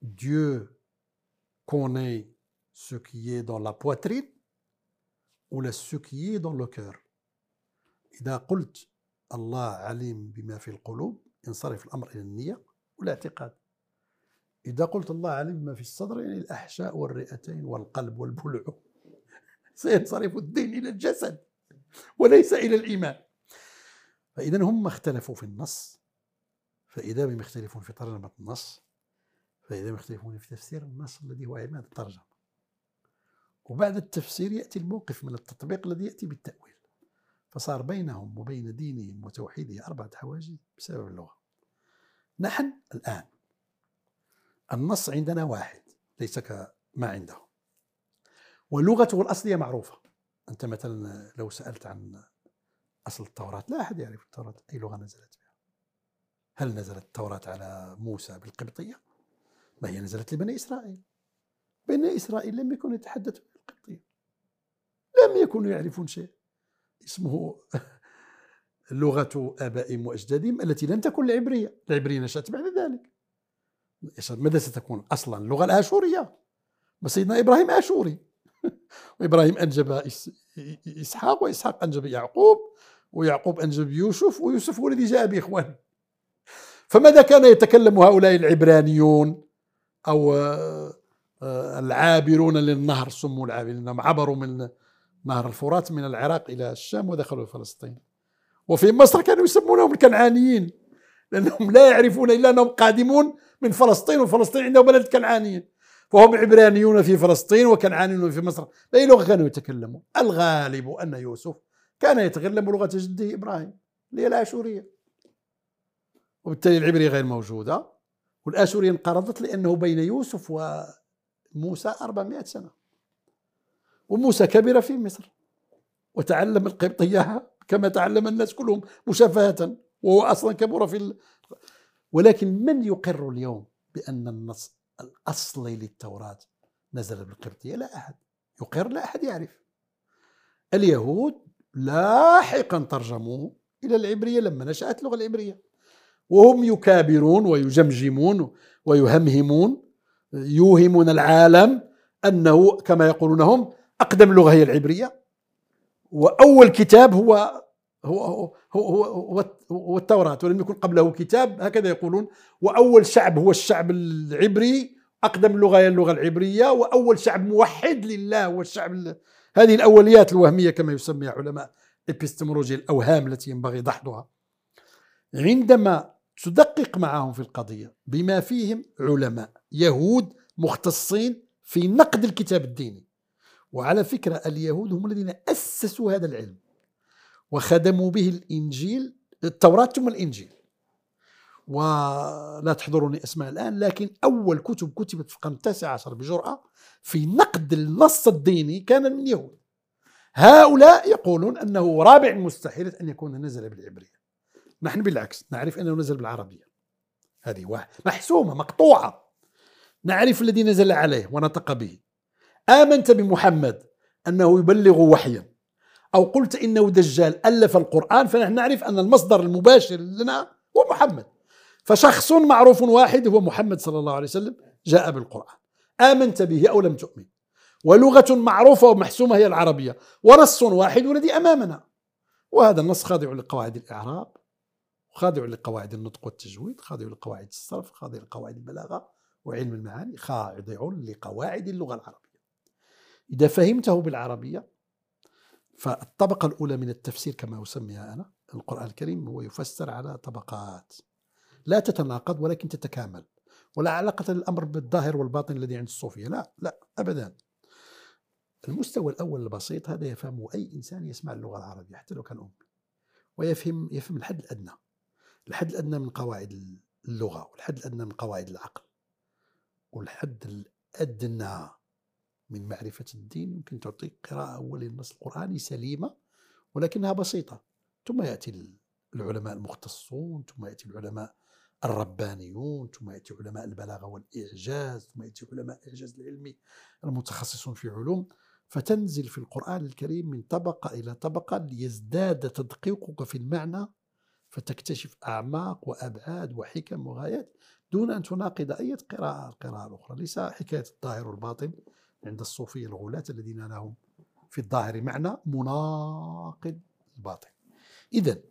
Dieu connaît ce qui est dans la poitrine ولا ce qui est dans إذا قلت الله عليم بما في القلوب ينصرف الأمر إلى النية والاعتقاد إذا قلت الله عليم بما في الصدر يعني الأحشاء والرئتين والقلب والبلع. سينصرف الدين إلى الجسد وليس إلى الإيمان. فإذا هم اختلفوا في النص. فإذا بهم يختلفون في ترجمة النص فإذا بهم يختلفون في تفسير النص الذي هو عماد الترجمة. وبعد التفسير يأتي الموقف من التطبيق الذي يأتي بالتأويل. فصار بينهم وبين دينهم وتوحيده أربعة حواجز بسبب اللغة. نحن الآن النص عندنا واحد ليس كما عنده. ولغته الأصلية معروفة. أنت مثلا لو سألت عن أصل التوراة لا أحد يعرف التوراة أي لغة نزلت بها. هل نزلت التوراة على موسى بالقبطية؟ ما هي نزلت لبني إسرائيل. بني إسرائيل لم يكونوا يتحدثون بالقبطية لم يكونوا يعرفون شيء. اسمه لغة آبائهم وأجدادهم التي لم تكن العبرية. العبرية نشأت بعد ذلك. ماذا ستكون أصلا؟ اللغة الآشورية. سيدنا إبراهيم آشوري. وإبراهيم أنجب إسحاق وإسحاق أنجب يعقوب ويعقوب أنجب يوسف ويوسف هو الذي جاء بإخوان فماذا كان يتكلم هؤلاء العبرانيون؟ أو آه، العابرون للنهر سموا العابرين لأنهم عبروا من نهر الفرات من العراق إلى الشام ودخلوا فلسطين. وفي مصر كانوا يسمونهم الكنعانيين لأنهم لا يعرفون إلا أنهم قادمون من فلسطين وفلسطين عندهم بلد كنعانيين. فهم عبرانيون في فلسطين وكنعانيون في مصر. بأي لغة كانوا يتكلمون؟ الغالب أن يوسف كان يتكلم لغة جده إبراهيم اللي هي الآشورية. وبالتالي العبرية غير موجودة والآشورية انقرضت لأنه بين يوسف وموسى 400 سنة. وموسى كبر في مصر. وتعلم القبطية كما تعلم الناس كلهم مشافهة وهو أصلا كبر في ال... ولكن من يقر اليوم بأن النص الأصلي للتوراة نزل بالقبطية؟ لا أحد. يقر لا أحد يعرف. اليهود لاحقا ترجموه إلى العبرية لما نشأت اللغة العبرية. وهم يكابرون ويجمجمون ويهمهمون يوهمون العالم أنه كما يقولون هم أقدم لغة هي العبرية. وأول كتاب هو هو هو هو, هو, هو التوراة ولم يكن قبله كتاب هكذا يقولون. وأول شعب هو الشعب العبري أقدم لغة هي اللغة العبرية. وأول شعب موحد لله هو الشعب هذه الأوليات الوهمية كما يسميها علماء إبستمولوجيا الأوهام التي ينبغي دحضها عندما تدقق معهم في القضية بما فيهم علماء يهود مختصين في نقد الكتاب الديني. وعلى فكرة اليهود هم الذين أسسوا هذا العلم وخدموا به الإنجيل التوراة ثم الإنجيل. ولا تحضرني أسماء الآن لكن أول كتب كتبت في القرن التاسع عشر بجرأة في نقد النص الديني كان من يهود. هؤلاء يقولون أنه رابع مستحيل أن يكون نزل بالعبرية. نحن بالعكس نعرف أنه نزل بالعربية. هذه واحد محسومة مقطوعة. نعرف الذي نزل عليه ونطق به. آمنت بمحمد أنه يبلغ وحيا. أو قلت إنه دجال ألف القرآن فنحن نعرف أن المصدر المباشر لنا هو محمد. فشخص معروف واحد هو محمد صلى الله عليه وسلم جاء بالقرآن. آمنت به أو لم تؤمن. ولغة معروفة ومحسومة هي العربية. ونص واحد والذي أمامنا. وهذا النص خاضع لقواعد الإعراب. خاضع لقواعد النطق والتجويد خاضع لقواعد الصرف خاضع لقواعد البلاغة وعلم المعاني خاضع لقواعد اللغة العربية. إذا فهمته بالعربية فالطبقة الأولى من التفسير كما أسميها أنا القرآن الكريم هو يفسر على طبقات لا تتناقض ولكن تتكامل ولا علاقة للأمر بالظاهر والباطن الذي عند الصوفية لا لا أبدا. المستوى الأول البسيط هذا يفهمه أي إنسان يسمع اللغة العربية حتى لو كان أمي ويفهم يفهم الحد الأدنى. الحد الأدنى من قواعد اللغة والحد الأدنى من قواعد العقل. والحد الأدنى من معرفة الدين يمكن تعطيك قراءة أولية للنص القرآني سليمة ولكنها بسيطة. ثم يأتي العلماء المختصون ثم يأتي العلماء الربانيون ثم يأتي علماء البلاغة والإعجاز ثم يأتي علماء الإعجاز العلمي المتخصصون في علوم. فتنزل في القرآن الكريم من طبقة إلى طبقة ليزداد تدقيقك في المعنى فتكتشف أعماق وأبعاد وحكم وغايات دون أن تناقض أي قراءة القراءة الأخرى ليس حكاية الظاهر والباطن عند الصوفية الغلاة الذين لهم في الظاهر معنى مناقض الباطن. إذا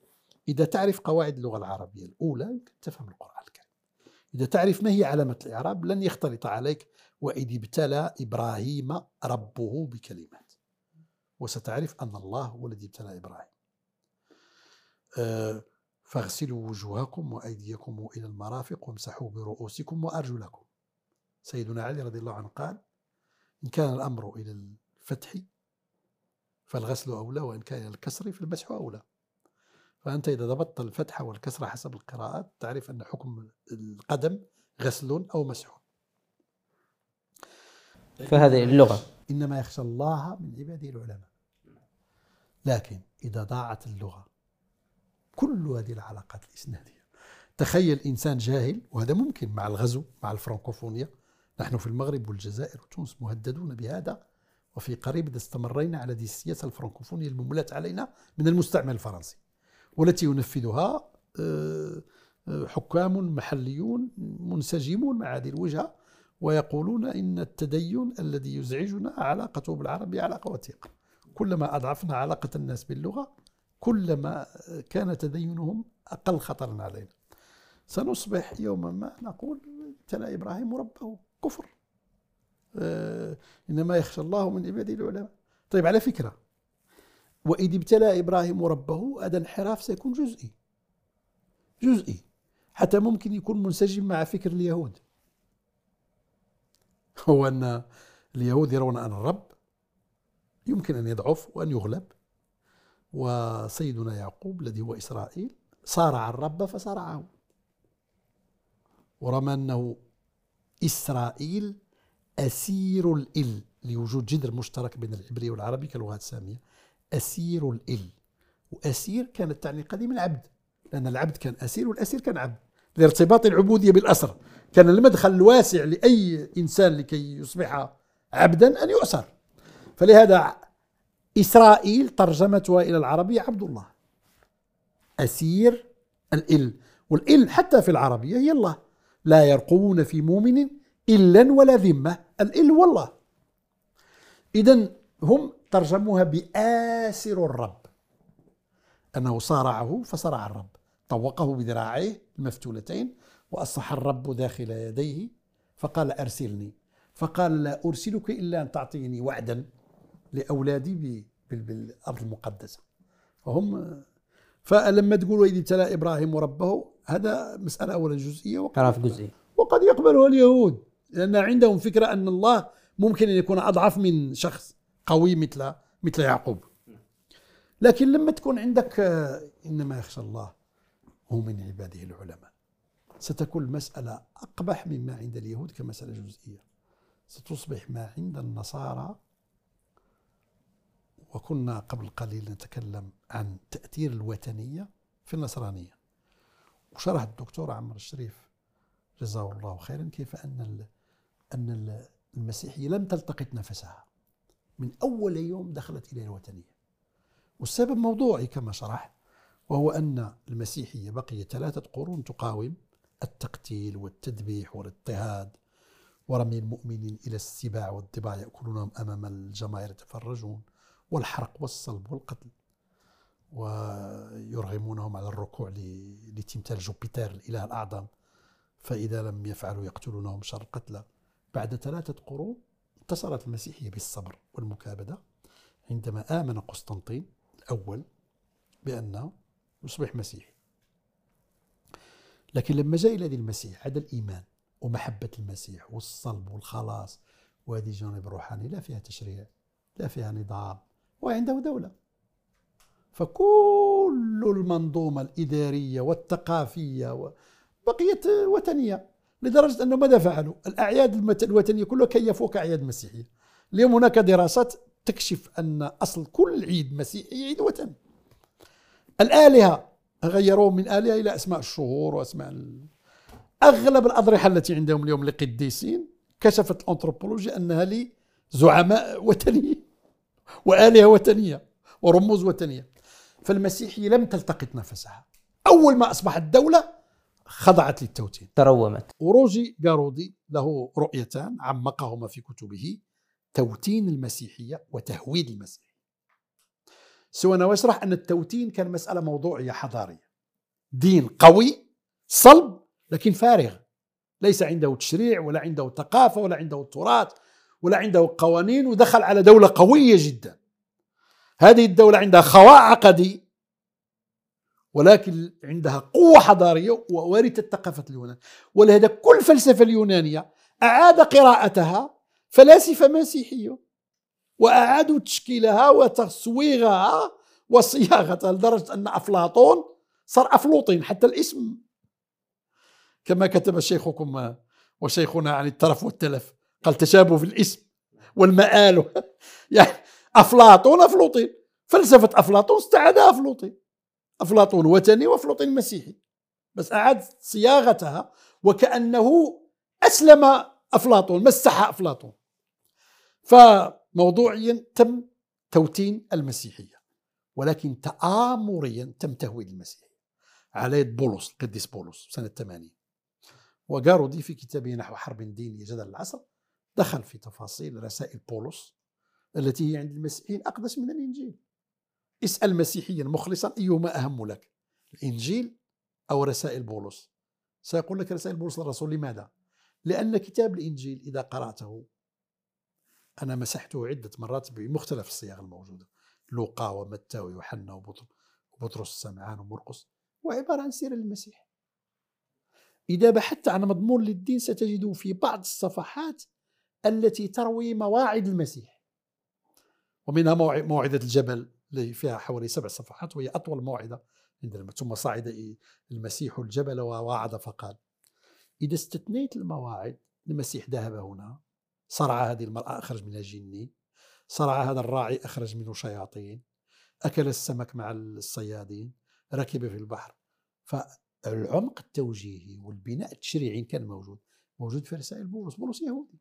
إذا تعرف قواعد اللغة العربية الأولى يمكن تفهم القرآن الكريم. إذا تعرف ما هي علامة الإعراب لن يختلط عليك وإذ ابتلى إبراهيم ربه بكلمات. وستعرف أن الله هو الذي ابتلى إبراهيم. أه فاغسلوا وجوهكم وأيديكم إلى المرافق وامسحوا برؤوسكم وأرجلكم. سيدنا علي رضي الله عنه قال إن كان الأمر إلى الفتح فالغسل أولى وإن كان الكسر فالمسح أولى. فأنت إذا ضبطت الفتح والكسر حسب القراءات تعرف أن حكم القدم غسل أو مسح. فهذه اللغة. إنما يخشى الله من عباده العلماء. لكن إذا ضاعت اللغة كل هذه العلاقات الإسنادية. تخيل إنسان جاهل وهذا ممكن مع الغزو مع الفرنكوفونيا نحن في المغرب والجزائر وتونس مهددون بهذا. وفي قريب استمرينا على هذه السياسة الفرنكوفونية المملأة علينا من المستعمر الفرنسي. والتي ينفذها آه، آه، حكام محليون منسجمون مع هذه الوجهة ويقولون إن التدين الذي يزعجنا علاقته بالعرب علاقة وثيقة. كلما أضعفنا علاقة الناس باللغة كلما كان تدينهم أقل خطرا علينا. سنصبح يوما ما نقول ابتلى إبراهيم ربه كفر. آه إنما يخشى الله من عباده العلماء. طيب على فكرة وإذ ابتلى إبراهيم ربه هذا انحراف سيكون جزئي. جزئي. حتى ممكن يكون منسجم مع فكر اليهود. هو أن اليهود يرون أن الرب يمكن أن يضعف وأن يغلب. وسيدنا يعقوب الذي هو إسرائيل صارع الرب فصارعه. ورغم أنه إسرائيل أسير الإل لوجود جذر مشترك بين العبري والعربي كلغات سامية أسير الإل. وأسير كانت تعني قديم العبد لأن العبد كان أسير والأسير كان عبد لارتباط العبودية بالأسر. كان المدخل الواسع لأي إنسان لكي يصبح عبدا أن يؤسر. فلهذا إسرائيل ترجمتها إلى العربية عبد الله. أسير الإل. والإل حتى في العربية هي الله. لا يرقبون في مؤمن إلا ولا ذمة. الإل والله إذا هم ترجموها بآسر الرب. أنه صارعه فصرع الرب. طوقه بذراعيه المفتولتين وأصح الرب داخل يديه. فقال أرسلني. فقال لا أرسلك إلا أن تعطيني وعدا. لأولادي بالأرض المقدسة. فهم فلما تقول وإذ ابتلى إبراهيم ربه هذا مسألة أولا جزئية وقد جزئي وقد يقبلها اليهود لأن عندهم فكرة أن الله ممكن أن يكون أضعف من شخص قوي مثل مثل يعقوب. لكن لما تكون عندك إنما يخشى الله هو من عباده العلماء. ستكون المسألة أقبح مما عند اليهود كمسألة جزئية. ستصبح ما عند النصارى وكنا قبل قليل نتكلم عن تأثير الوثنية في النصرانية. وشرح الدكتور عمر الشريف جزاه الله خيرا كيف أن أن المسيحية لم تلتقط نفسها. من أول يوم دخلت إلى الوثنية والسبب موضوعي كما شرح وهو أن المسيحية بقي ثلاثة قرون تقاوم التقتيل والتذبيح والاضطهاد. ورمي المؤمنين إلى السباع والضباع يأكلونهم أمام الجماهير يتفرجون. والحرق والصلب والقتل ويرغمونهم على الركوع لتمثال جوبيتر الإله الأعظم. فإذا لم يفعلوا يقتلونهم شر القتلى بعد ثلاثة قرون انتصرت المسيحية بالصبر والمكابدة عندما آمن قسطنطين الأول بأنه يصبح مسيحي. لكن لما جاء إلى المسيح هذا الإيمان ومحبة المسيح والصلب والخلاص وهذه الجانب الروحاني لا فيها تشريع لا فيها نظام وعنده دولة. فكل المنظومة الإدارية والثقافية بقيت وثنية لدرجة أنه ماذا فعلوا؟ الأعياد الوثنية كلها كيفوها كأعياد مسيحية. اليوم هناك دراسات تكشف أن أصل كل عيد مسيحي عيد وثني الآلهة غيروا من آلهة إلى أسماء الشهور وأسماء ال... أغلب الأضرحة التي عندهم اليوم لقديسين كشفت الأنثروبولوجيا أنها لزعماء وثنيين وآلهة وثنية ورموز وثنية فالمسيحية لم تلتقط نفسها. أول ما أصبحت دولة خضعت للتوتين. ترومت. وروجي جارودي له رؤيتان عمقهما في كتبه توتين المسيحية وتهويد المسيحية سوى ويشرح أن التوتين كان مسألة موضوعية حضارية. دين قوي صلب لكن فارغ. ليس عنده تشريع ولا عنده ثقافة ولا عنده تراث. ولا عنده قوانين ودخل على دولة قوية جدا. هذه الدولة عندها خواء عقدي ولكن عندها قوة حضارية وورثت ثقافة اليونان ولهذا كل فلسفة اليونانية أعاد قراءتها فلاسفة مسيحية وأعادوا تشكيلها وتصويغها وصياغتها لدرجة أن أفلاطون صار أفلوطين حتى الاسم. كما كتب شيخكم وشيخنا عن الترف والتلف. قال تشابه في الاسم والمآل. يعني أفلاطون أفلوطين فلسفة أفلاطون استعادها أفلوطين أفلاطون وثني وأفلوطين مسيحي بس أعاد صياغتها وكأنه أسلم أفلاطون مسح أفلاطون. فموضوعيا تم توتين المسيحية ولكن تآمريا تم تهويل المسيحية. على يد بولس القديس بولس سنة 80 وجارودي في كتابه نحو حرب دينية جدل العصر دخل في تفاصيل رسائل بولس التي هي عند المسيحيين أقدس من الإنجيل. اسأل مسيحيا مخلصا أيهما أهم لك الإنجيل أو رسائل بولس؟ سيقول لك رسائل بولس الرسول لماذا؟ لأن كتاب الإنجيل إذا قرأته أنا مسحته عدة مرات بمختلف الصياغ الموجودة لوقا ومتى ويوحنا وبطرس السمعان ومرقس هو عبارة عن سيرة المسيح. إذا بحثت عن مضمون للدين ستجده في بعض الصفحات التي تروي مواعظ المسيح. ومنها موعظة الجبل التي فيها حوالي سبع صفحات وهي أطول موعظة عندنا ثم صعد المسيح الجبل وواعد فقال إذا استثنيت المواعظ المسيح ذهب هنا صرع هذه المرأة أخرج منها جني صرع هذا الراعي أخرج منه شياطين أكل السمك مع الصيادين ركب في البحر. فالعمق التوجيهي والبناء التشريعي كان موجود موجود في رسائل بولس بولس يهودي.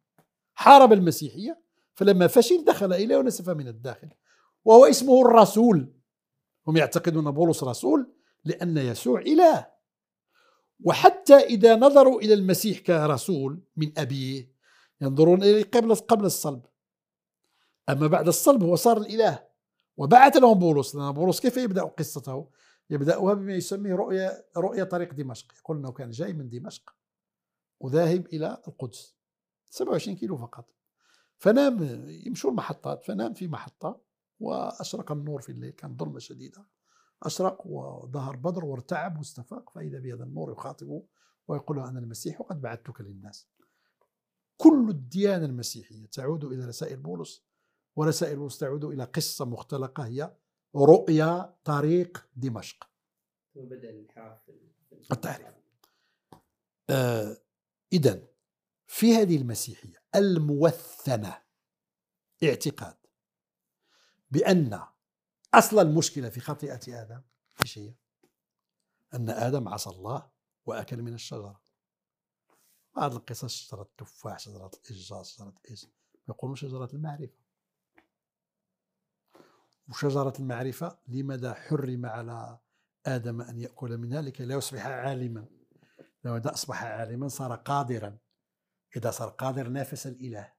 حارب المسيحية فلما فشل دخل إليه ونسف من الداخل وهو اسمه الرسول. هم يعتقدون بولس رسول لأن يسوع إله. وحتى إذا نظروا إلى المسيح كرسول من أبيه ينظرون إليه قبل قبل الصلب. أما بعد الصلب هو صار الإله. وبعث لهم بولس لأن بولس كيف يبدأ قصته؟ يبدأها بما يسميه رؤية رؤية طريق دمشق. يقول أنه كان جاي من دمشق وذاهب إلى القدس. 27 كيلو فقط. فنام يمشوا المحطات فنام في محطة وأشرق النور في الليل كان ظلمة شديدة. أشرق وظهر بدر وارتعب واستفاق فإذا بهذا النور يخاطبه ويقول أنا المسيح وقد بعثتك للناس. كل الديانة المسيحية تعود إلى رسائل بولس ورسائل بولس تعود إلى قصة مختلقة هي رؤيا طريق دمشق. وبدأ الانحراف التعريف آه إذا في هذه المسيحية الموثنة اعتقاد بأن أصل المشكلة في خطيئة آدم إيش هي؟ أن آدم عصى الله وأكل من الشجرة. بعض القصص شجرة التفاح شجرة الإشجار شجرة إيش يقولون شجرة المعرفة. وشجرة المعرفة لماذا حرم على آدم أن يأكل منها؟ لكي لا يصبح عالما. لو أصبح عالما صار قادرا. إذا صار قادر نافس الإله.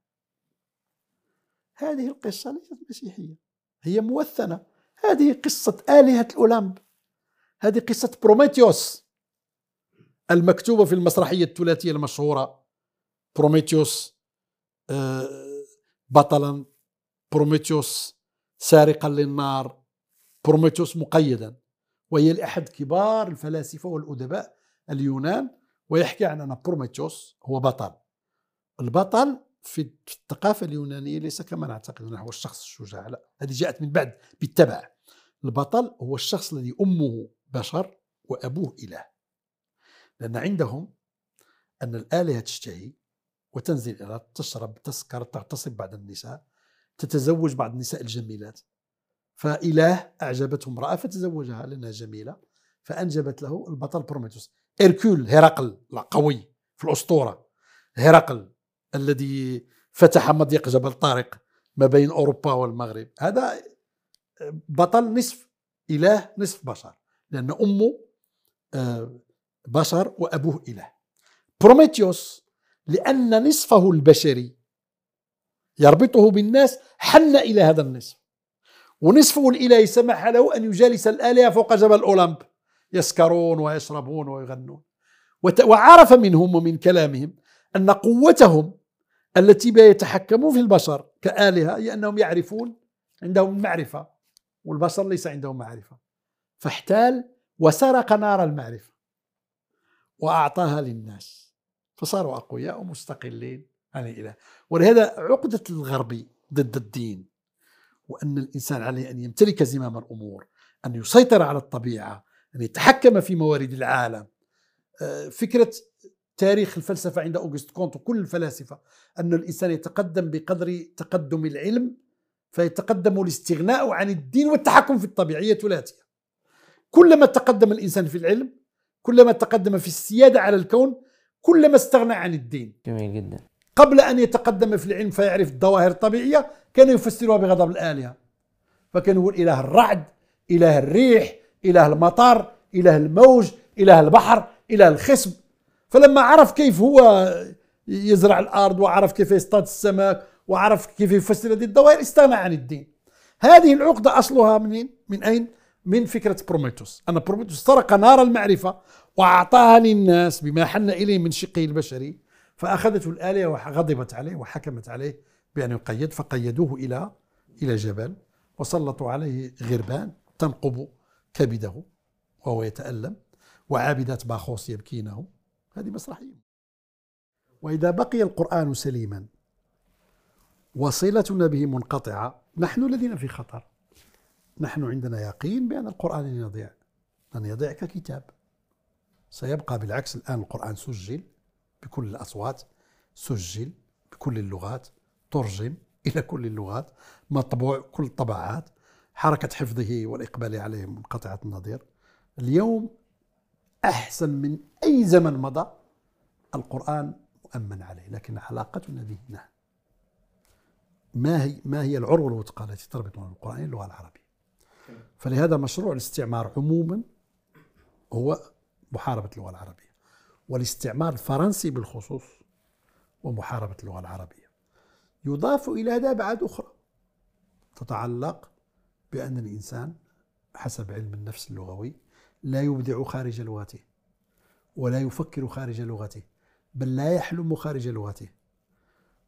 هذه القصة ليست مسيحية هي موثنة. هذه قصة آلهة الأولمب. هذه قصة بروميتيوس المكتوبة في المسرحية الثلاثية المشهورة. بروميتيوس آه، بطلا. بروميتيوس سارقا للنار. بروميتيوس مقيدا. وهي لأحد كبار الفلاسفة والأدباء اليونان. ويحكي عن أن بروميتيوس هو بطل. البطل في الثقافة اليونانية ليس كما نعتقد أنه هو الشخص الشجاع لا هذه جاءت من بعد بالتبع. البطل هو الشخص الذي أمه بشر وأبوه إله. لأن عندهم أن الآلهة تشتهي وتنزل إلى تشرب تسكر تغتصب بعض النساء تتزوج بعض النساء الجميلات. فإله أعجبته امرأة فتزوجها لأنها جميلة فأنجبت له البطل بروميتوس. إركول هرقل قوي في الأسطورة. هرقل الذي فتح مضيق جبل طارق ما بين أوروبا والمغرب. هذا بطل نصف إله نصف بشر لأن أمه آه، بشر وأبوه إله. بروميتيوس لأن نصفه البشري يربطه بالناس حن إلى هذا النصف. ونصفه الإلهي سمح له أن يجالس الآلهة فوق جبل أولمب يسكرون ويشربون ويغنون. وعرف منهم ومن كلامهم أن قوتهم التي يتحكمون في البشر كآلهة هي أنهم يعرفون عندهم معرفة والبشر ليس عندهم معرفة. فاحتال وسرق نار المعرفة وأعطاها للناس. فصاروا أقوياء ومستقلين عن الإله. ولهذا عقدة الغربي ضد الدين وأن الإنسان عليه أن يمتلك زمام الأمور أن يسيطر على الطبيعة أن يتحكم في موارد العالم. آه، فكرة تاريخ الفلسفة عند أوغست كونت وكل الفلاسفة أن الإنسان يتقدم بقدر تقدم العلم فيتقدم الاستغناء عن الدين والتحكم في الطبيعية ثلاثية كلما تقدم الإنسان في العلم كلما تقدم في السيادة على الكون كلما استغنى عن الدين. جميل جدا. قبل أن يتقدم في العلم فيعرف الظواهر الطبيعية كان يفسرها بغضب الآلهة. فكان يقول إله الرعد إله الريح إله المطر إله الموج إله البحر إله الخصب. فلما عرف كيف هو يزرع الأرض وعرف كيف يصطاد السمك وعرف كيف يفسر هذه الظواهر استغنى عن الدين هذه العقدة أصلها منين؟ من أين؟ من فكرة بروميتوس أن بروميتوس سرق نار المعرفة وأعطاها للناس بما حن إليه من شقه البشري فأخذته الآلهة وغضبت عليه وحكمت عليه بأن يقيد فقيدوه إلى إلى جبل وسلطوا عليه غربان تنقب كبده وهو يتألم وعابدات باخوس يبكينه هذه مسرحية. وإذا بقي القرآن سليما وصلتنا به منقطعة نحن الذين في خطر. نحن عندنا يقين بأن القرآن لن يضيع لن يضيع ككتاب. سيبقى بالعكس الآن القرآن سجل بكل الأصوات سجل بكل اللغات ترجم إلى كل اللغات مطبوع كل الطبعات حركة حفظه والإقبال عليه منقطعة النظير. اليوم أحسن من أي زمن مضى القرآن مؤمن عليه لكن علاقتنا به نحن ما هي ما هي العروة الوثقى التي تربط بين القرآن اللغة العربية؟ فلهذا مشروع الاستعمار عموما هو محاربة اللغة العربية والاستعمار الفرنسي بالخصوص ومحاربة اللغة العربية. يضاف إلى هذا أبعاد أخرى تتعلق بأن الإنسان حسب علم النفس اللغوي لا يبدع خارج لغته ولا يفكر خارج لغته بل لا يحلم خارج لغته.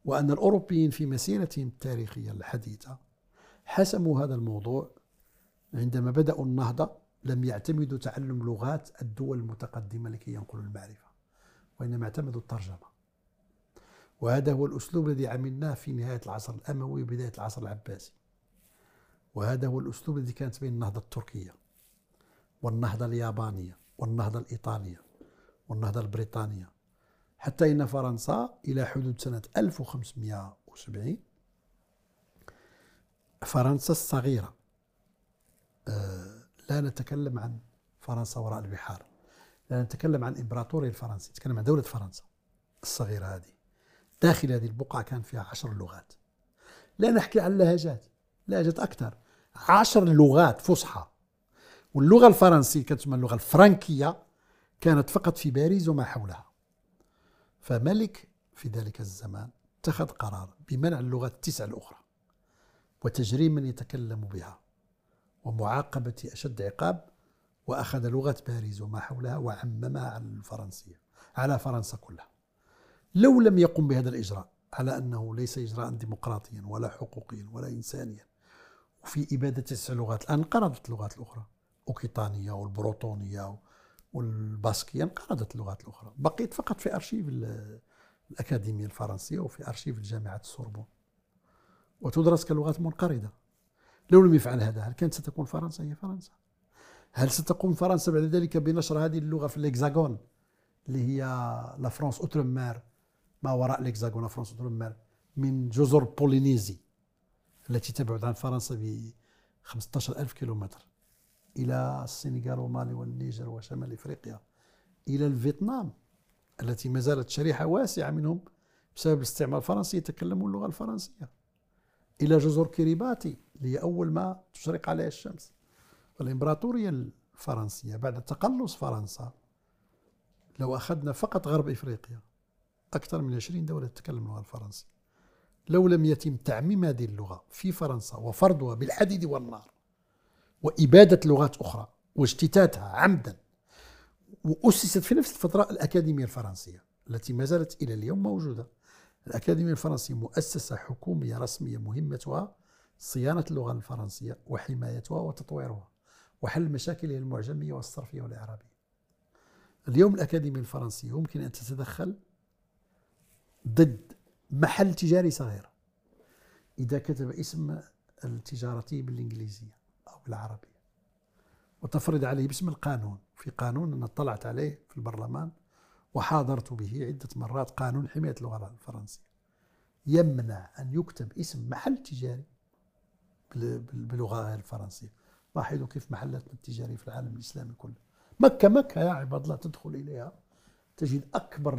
وأن الأوروبيين في مسيرتهم التاريخية الحديثة حسموا هذا الموضوع عندما بدأوا النهضة لم يعتمدوا تعلم لغات الدول المتقدمة لكي ينقلوا المعرفة وإنما اعتمدوا الترجمة. وهذا هو الأسلوب الذي عملناه في نهاية العصر الأموي وبداية العصر العباسي. وهذا هو الأسلوب الذي كانت بين النهضة التركية. والنهضة اليابانية والنهضة الإيطالية والنهضة البريطانية. حتى إن فرنسا إلى حدود سنة 1570 فرنسا الصغيرة آه، لا نتكلم عن فرنسا وراء البحار لا نتكلم عن إمبراطورية الفرنسي نتكلم عن دولة فرنسا الصغيرة هذه. داخل هذه البقعة كان فيها عشر لغات. لا نحكي عن لهجات لهجات أكثر. عشر لغات فصحى. واللغة الفرنسية كانت تسمى اللغة الفرنكية كانت فقط في باريس وما حولها. فملك في ذلك الزمان اتخذ قرار بمنع اللغات التسع الأخرى وتجريم من يتكلم بها ومعاقبة أشد عقاب وأخذ لغة باريس وما حولها وعممها على الفرنسية على فرنسا كلها. لو لم يقم بهذا الإجراء على أنه ليس إجراء ديمقراطيا ولا حقوقيا ولا إنسانيا وفي إبادة تسع لغات الآن انقرضت اللغات الأخرى. أوكيطانية والبروتونية والباسكية انقرضت اللغات الأخرى. بقيت فقط في أرشيف الأكاديمية الفرنسية وفي أرشيف الجامعة السوربون وتدرس كلغات منقرضة. لو لم يفعل هذا هل كانت ستكون فرنسا؟ هي فرنسا. هل ستقوم فرنسا بعد ذلك بنشر هذه اللغة في ال Hexagone اللي هي la France outre-mer ما وراء ال Hexagone la France outre-mer من جزر بولينيزي التي تبعد عن فرنسا ب 15 ألف كيلومتر. إلى السنغال ومالي والنيجر وشمال إفريقيا إلى الفيتنام التي ما زالت شريحة واسعة منهم بسبب الاستعمار الفرنسي يتكلمون اللغة الفرنسية. إلى جزر كيريباتي اللي أول ما تشرق عليها الشمس. والإمبراطورية الفرنسية بعد تقلص فرنسا لو أخذنا فقط غرب إفريقيا أكثر من 20 دولة تتكلم اللغة الفرنسية. لو لم يتم تعميم هذه اللغة في فرنسا وفرضها بالحديد والنار وإبادة لغات أخرى واجتتاتها عمدا وأسست في نفس الفترة الأكاديمية الفرنسية التي ما زالت إلى اليوم موجودة. الأكاديمية الفرنسية مؤسسة حكومية رسمية مهمتها صيانة اللغة الفرنسية وحمايتها وتطويرها وحل مشاكلها المعجمية والصرفية والإعرابية. اليوم الأكاديمية الفرنسية يمكن أن تتدخل ضد محل تجاري صغير. إذا كتب اسم التجارته بالإنجليزية. بالعربية. وتفرض عليه باسم القانون. في قانون أنا اطلعت عليه في البرلمان وحاضرت به عدة مرات قانون حماية اللغة الفرنسية. يمنع أن يكتب اسم محل تجاري باللغة الفرنسية. لاحظوا كيف محلاتنا التجارية في العالم الإسلامي كله. مكة مكة يا عباد الله تدخل إليها. تجد أكبر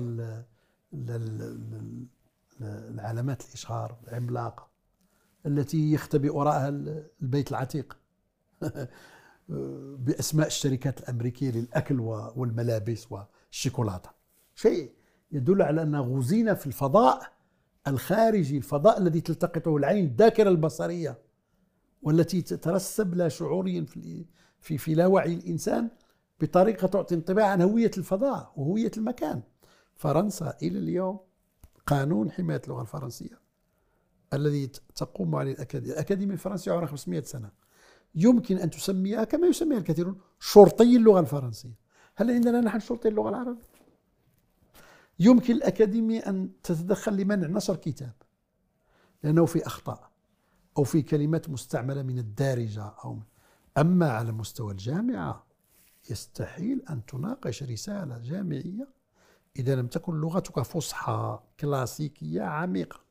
العلامات الإشهار العملاقة التي يختبئ وراءها البيت العتيق. بأسماء الشركات الأمريكية للأكل والملابس والشوكولاتة شيء يدل على أن غزينا في الفضاء الخارجي الفضاء الذي تلتقطه العين الذاكرة البصرية والتي تترسب لا شعوريا في في في لاوعي الإنسان بطريقة تعطي انطباع عن هوية الفضاء وهوية المكان. فرنسا إلى اليوم قانون حماية اللغة الفرنسية الذي تقوم عليه الأكاديمية، الأكاديمية الفرنسية عمرها 500 سنة. يمكن أن تسميها كما يسميها الكثيرون شرطي اللغة الفرنسية. هل عندنا نحن شرطي اللغة العربية؟ يمكن الأكاديمية أن تتدخل لمنع نشر كتاب لأنه في أخطاء أو في كلمات مستعملة من الدارجة أو أما على مستوى الجامعة يستحيل أن تناقش رسالة جامعية إذا لم تكن لغتك فصحى كلاسيكية عميقة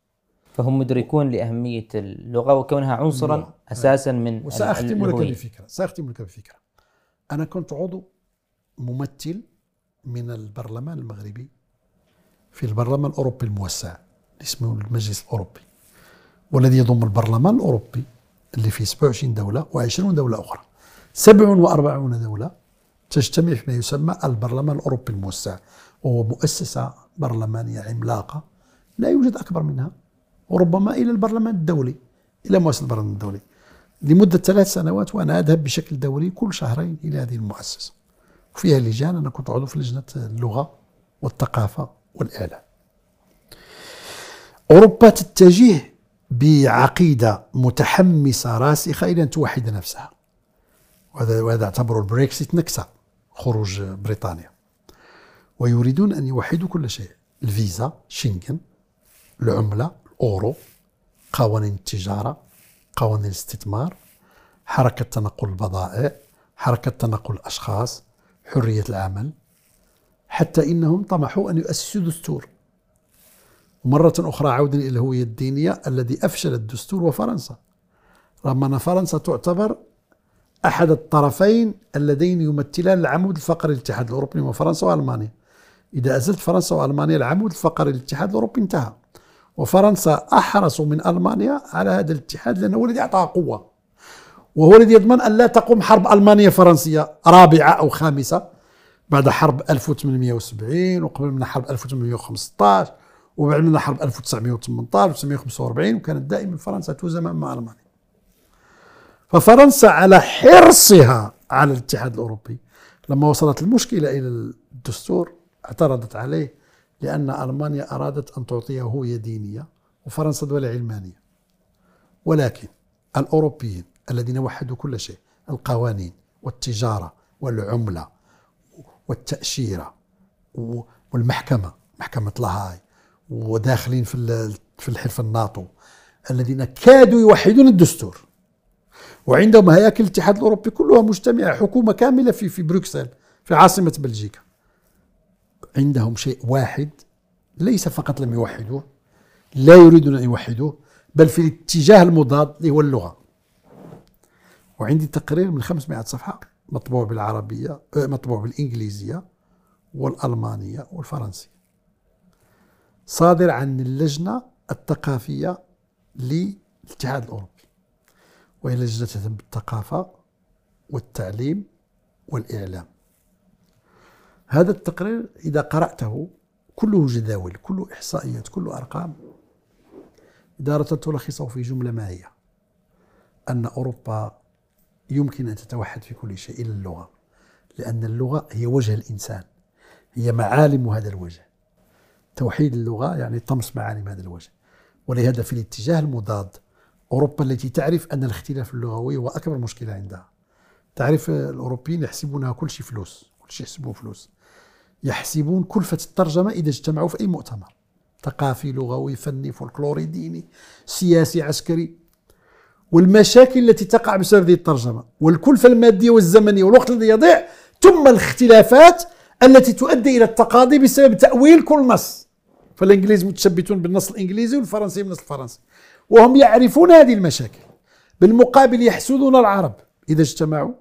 فهم مدركون لأهمية اللغة وكونها عنصرا أساسا من وسأختم لك بفكرة سأختم لك بفكرة. أنا كنت عضو ممثل من البرلمان المغربي في البرلمان الأوروبي الموسع اسمه المجلس الأوروبي والذي يضم البرلمان الأوروبي اللي فيه 27 دولة و20 دولة أخرى. 47 دولة تجتمع فيما يسمى البرلمان الأوروبي الموسع وهو مؤسسة برلمانية عملاقة لا يوجد أكبر منها. وربما إلى البرلمان الدولي إلى مؤسسة البرلمان الدولي. لمدة ثلاث سنوات وأنا أذهب بشكل دوري كل شهرين إلى هذه المؤسسة. وفيها لجان أنا كنت عضو في لجنة اللغة والثقافة والإعلام. أوروبا تتجه بعقيدة متحمسة راسخة إلى أن توحد نفسها. وهذا وهذا اعتبروا البريكسيت نكسة خروج بريطانيا. ويريدون أن يوحدوا كل شيء الفيزا شنغن العملة الأورو قوانين التجارة قوانين الاستثمار حركة تنقل البضائع حركة تنقل الأشخاص حرية العمل. حتى إنهم طمحوا أن يؤسسوا دستور. مرة أخرى عودا إلى الهوية الدينية الذي أفشل الدستور وفرنسا. رغم أن فرنسا تعتبر أحد الطرفين اللذين يمثلان العمود الفقري للاتحاد الأوروبي وفرنسا وألمانيا. إذا أزلت فرنسا وألمانيا العمود الفقري للاتحاد الأوروبي انتهى. وفرنسا أحرص من ألمانيا على هذا الاتحاد لأنه هو الذي أعطاها قوة. وهو الذي يضمن أن لا تقوم حرب ألمانية فرنسية رابعة أو خامسة بعد حرب 1870 وقبل منها حرب 1815 وبعد منها حرب 1918 1945 وكانت دائما فرنسا تهزم مع ألمانيا. ففرنسا على حرصها على الاتحاد الأوروبي. لما وصلت المشكلة إلى الدستور اعترضت عليه لأن ألمانيا أرادت أن تعطيه هوية دينية وفرنسا دولة علمانية. ولكن الأوروبيين الذين وحدوا كل شيء القوانين والتجارة والعملة والتأشيرة والمحكمة محكمة لاهاي وداخلين في في الحلف الناتو الذين كادوا يوحدون الدستور. وعندهم هياكل الاتحاد الأوروبي كلها مجتمعة حكومة كاملة في في بروكسل في عاصمة بلجيكا. عندهم شيء واحد ليس فقط لم يوحدوه لا يريدون أن يوحدوه بل في الاتجاه المضاد اللي هو اللغة. وعندي تقرير من 500 صفحة مطبوع بالعربية آه، مطبوع بالإنجليزية والألمانية والفرنسية. صادر عن اللجنة الثقافية للاتحاد الأوروبي وهي لجنة تهتم بالثقافة والتعليم والإعلام. هذا التقرير إذا قرأته كله جداول كله إحصائيات كله أرقام. إذا أردت تلخصه في جملة ما هي؟ أن أوروبا يمكن أن تتوحد في كل شيء إلا اللغة لأن اللغة هي وجه الإنسان هي معالم هذا الوجه. توحيد اللغة يعني طمس معالم هذا الوجه. ولهذا في الاتجاه المضاد أوروبا التي تعرف أن الاختلاف اللغوي هو أكبر مشكلة عندها. تعرف الأوروبيين يحسبونها كل شيء فلوس كل شيء يحسبوه فلوس. يحسبون كلفة الترجمة إذا اجتمعوا في أي مؤتمر. ثقافي لغوي فني فولكلوري ديني سياسي عسكري. والمشاكل التي تقع بسبب هذه الترجمة والكلفة المادية والزمنية والوقت الذي يضيع ثم الاختلافات التي تؤدي إلى التقاضي بسبب تأويل كل نص. فالإنجليز متشبتون بالنص الإنجليزي والفرنسي بالنص الفرنسي. وهم يعرفون هذه المشاكل. بالمقابل يحسدون العرب. إذا اجتمعوا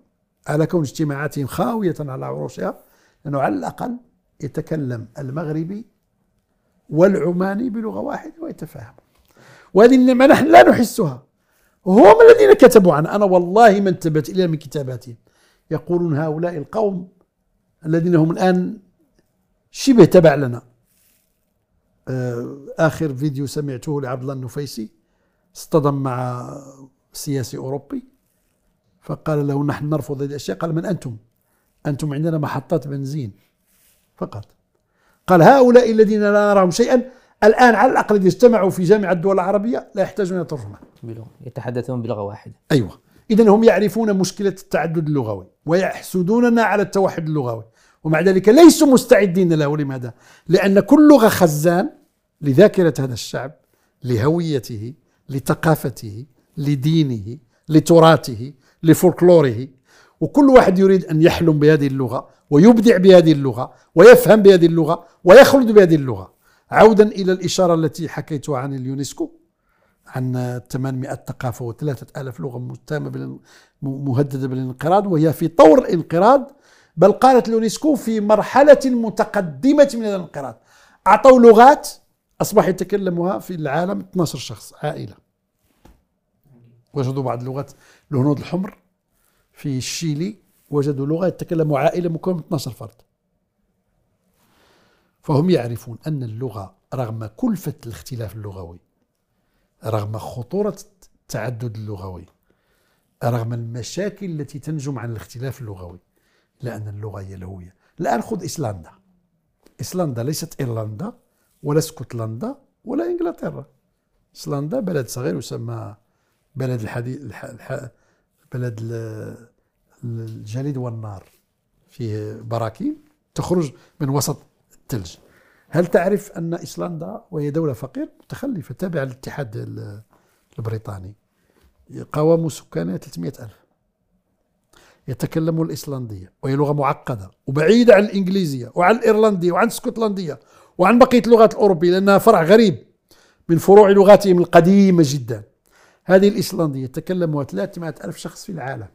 على كون اجتماعاتهم خاوية على عروشها لأنه على الأقل يتكلم المغربي والعماني بلغة واحدة ويتفاهم. وهذه النعمة نحن لا نحسها. هم الذين كتبوا عنها. أنا والله ما انتبهت إلى من كتاباتهم يقولون هؤلاء القوم الذين هم الآن شبه تبع لنا. آه، آخر فيديو سمعته لعبد الله النفيسي. اصطدم مع سياسي أوروبي. فقال له نحن نرفض هذه الأشياء. قال من أنتم؟ أنتم عندنا محطات بنزين فقط. قال هؤلاء الذين لا نراهم شيئا الآن على الأقل إذا اجتمعوا في جامعة الدول العربية لا يحتاجون إلى ترجمة. يتحدثون بلغة واحدة. أيوة. إذا هم يعرفون مشكلة التعدد اللغوي ويحسدوننا على التوحد اللغوي. ومع ذلك ليسوا مستعدين له لماذا؟ لأن كل لغة خزان لذاكرة هذا الشعب لهويته لثقافته لدينه لتراثه لفولكلوره. وكل واحد يريد أن يحلم بهذه اللغة ويبدع بهذه اللغة ويفهم بهذه اللغة ويخلد بهذه اللغة. عودا إلى الإشارة التي حكيتها عن اليونسكو عن 800 ثقافة و3000 لغة متهمة مهددة بالانقراض وهي في طور الانقراض بل قالت اليونسكو في مرحلة متقدمة من الانقراض. أعطوا لغات أصبح يتكلمها في العالم 12 شخص عائلة. وجدوا بعض اللغات الهنود الحمر. في الشيلي وجدوا لغة يتكلم عائلة مكونة من 12 فرد. فهم يعرفون أن اللغة رغم كلفة الاختلاف اللغوي رغم خطورة التعدد اللغوي رغم المشاكل التي تنجم عن الاختلاف اللغوي لأن اللغة هي الهوية. الآن خذ إيسلندا إيسلندا ليست إيرلندا ولا اسكتلندا ولا إنجلترا. إيسلندا بلد صغير يسمى بلد الحديث الح... بلد الجليد والنار فيه براكين تخرج من وسط الثلج هل تعرف أن إيسلندا وهي دولة فقيرة متخلفة تابعة للاتحاد البريطاني؟ قوام سكانها 300 ألف. يتكلموا الإيسلندية وهي لغة معقدة وبعيدة عن الإنجليزية وعن الإيرلندية وعن الإسكتلندية وعن بقية اللغات الأوروبية لأنها فرع غريب من فروع لغاتهم القديمة جدا. هذه الإيسلندية يتكلمها 300 ألف شخص في العالم.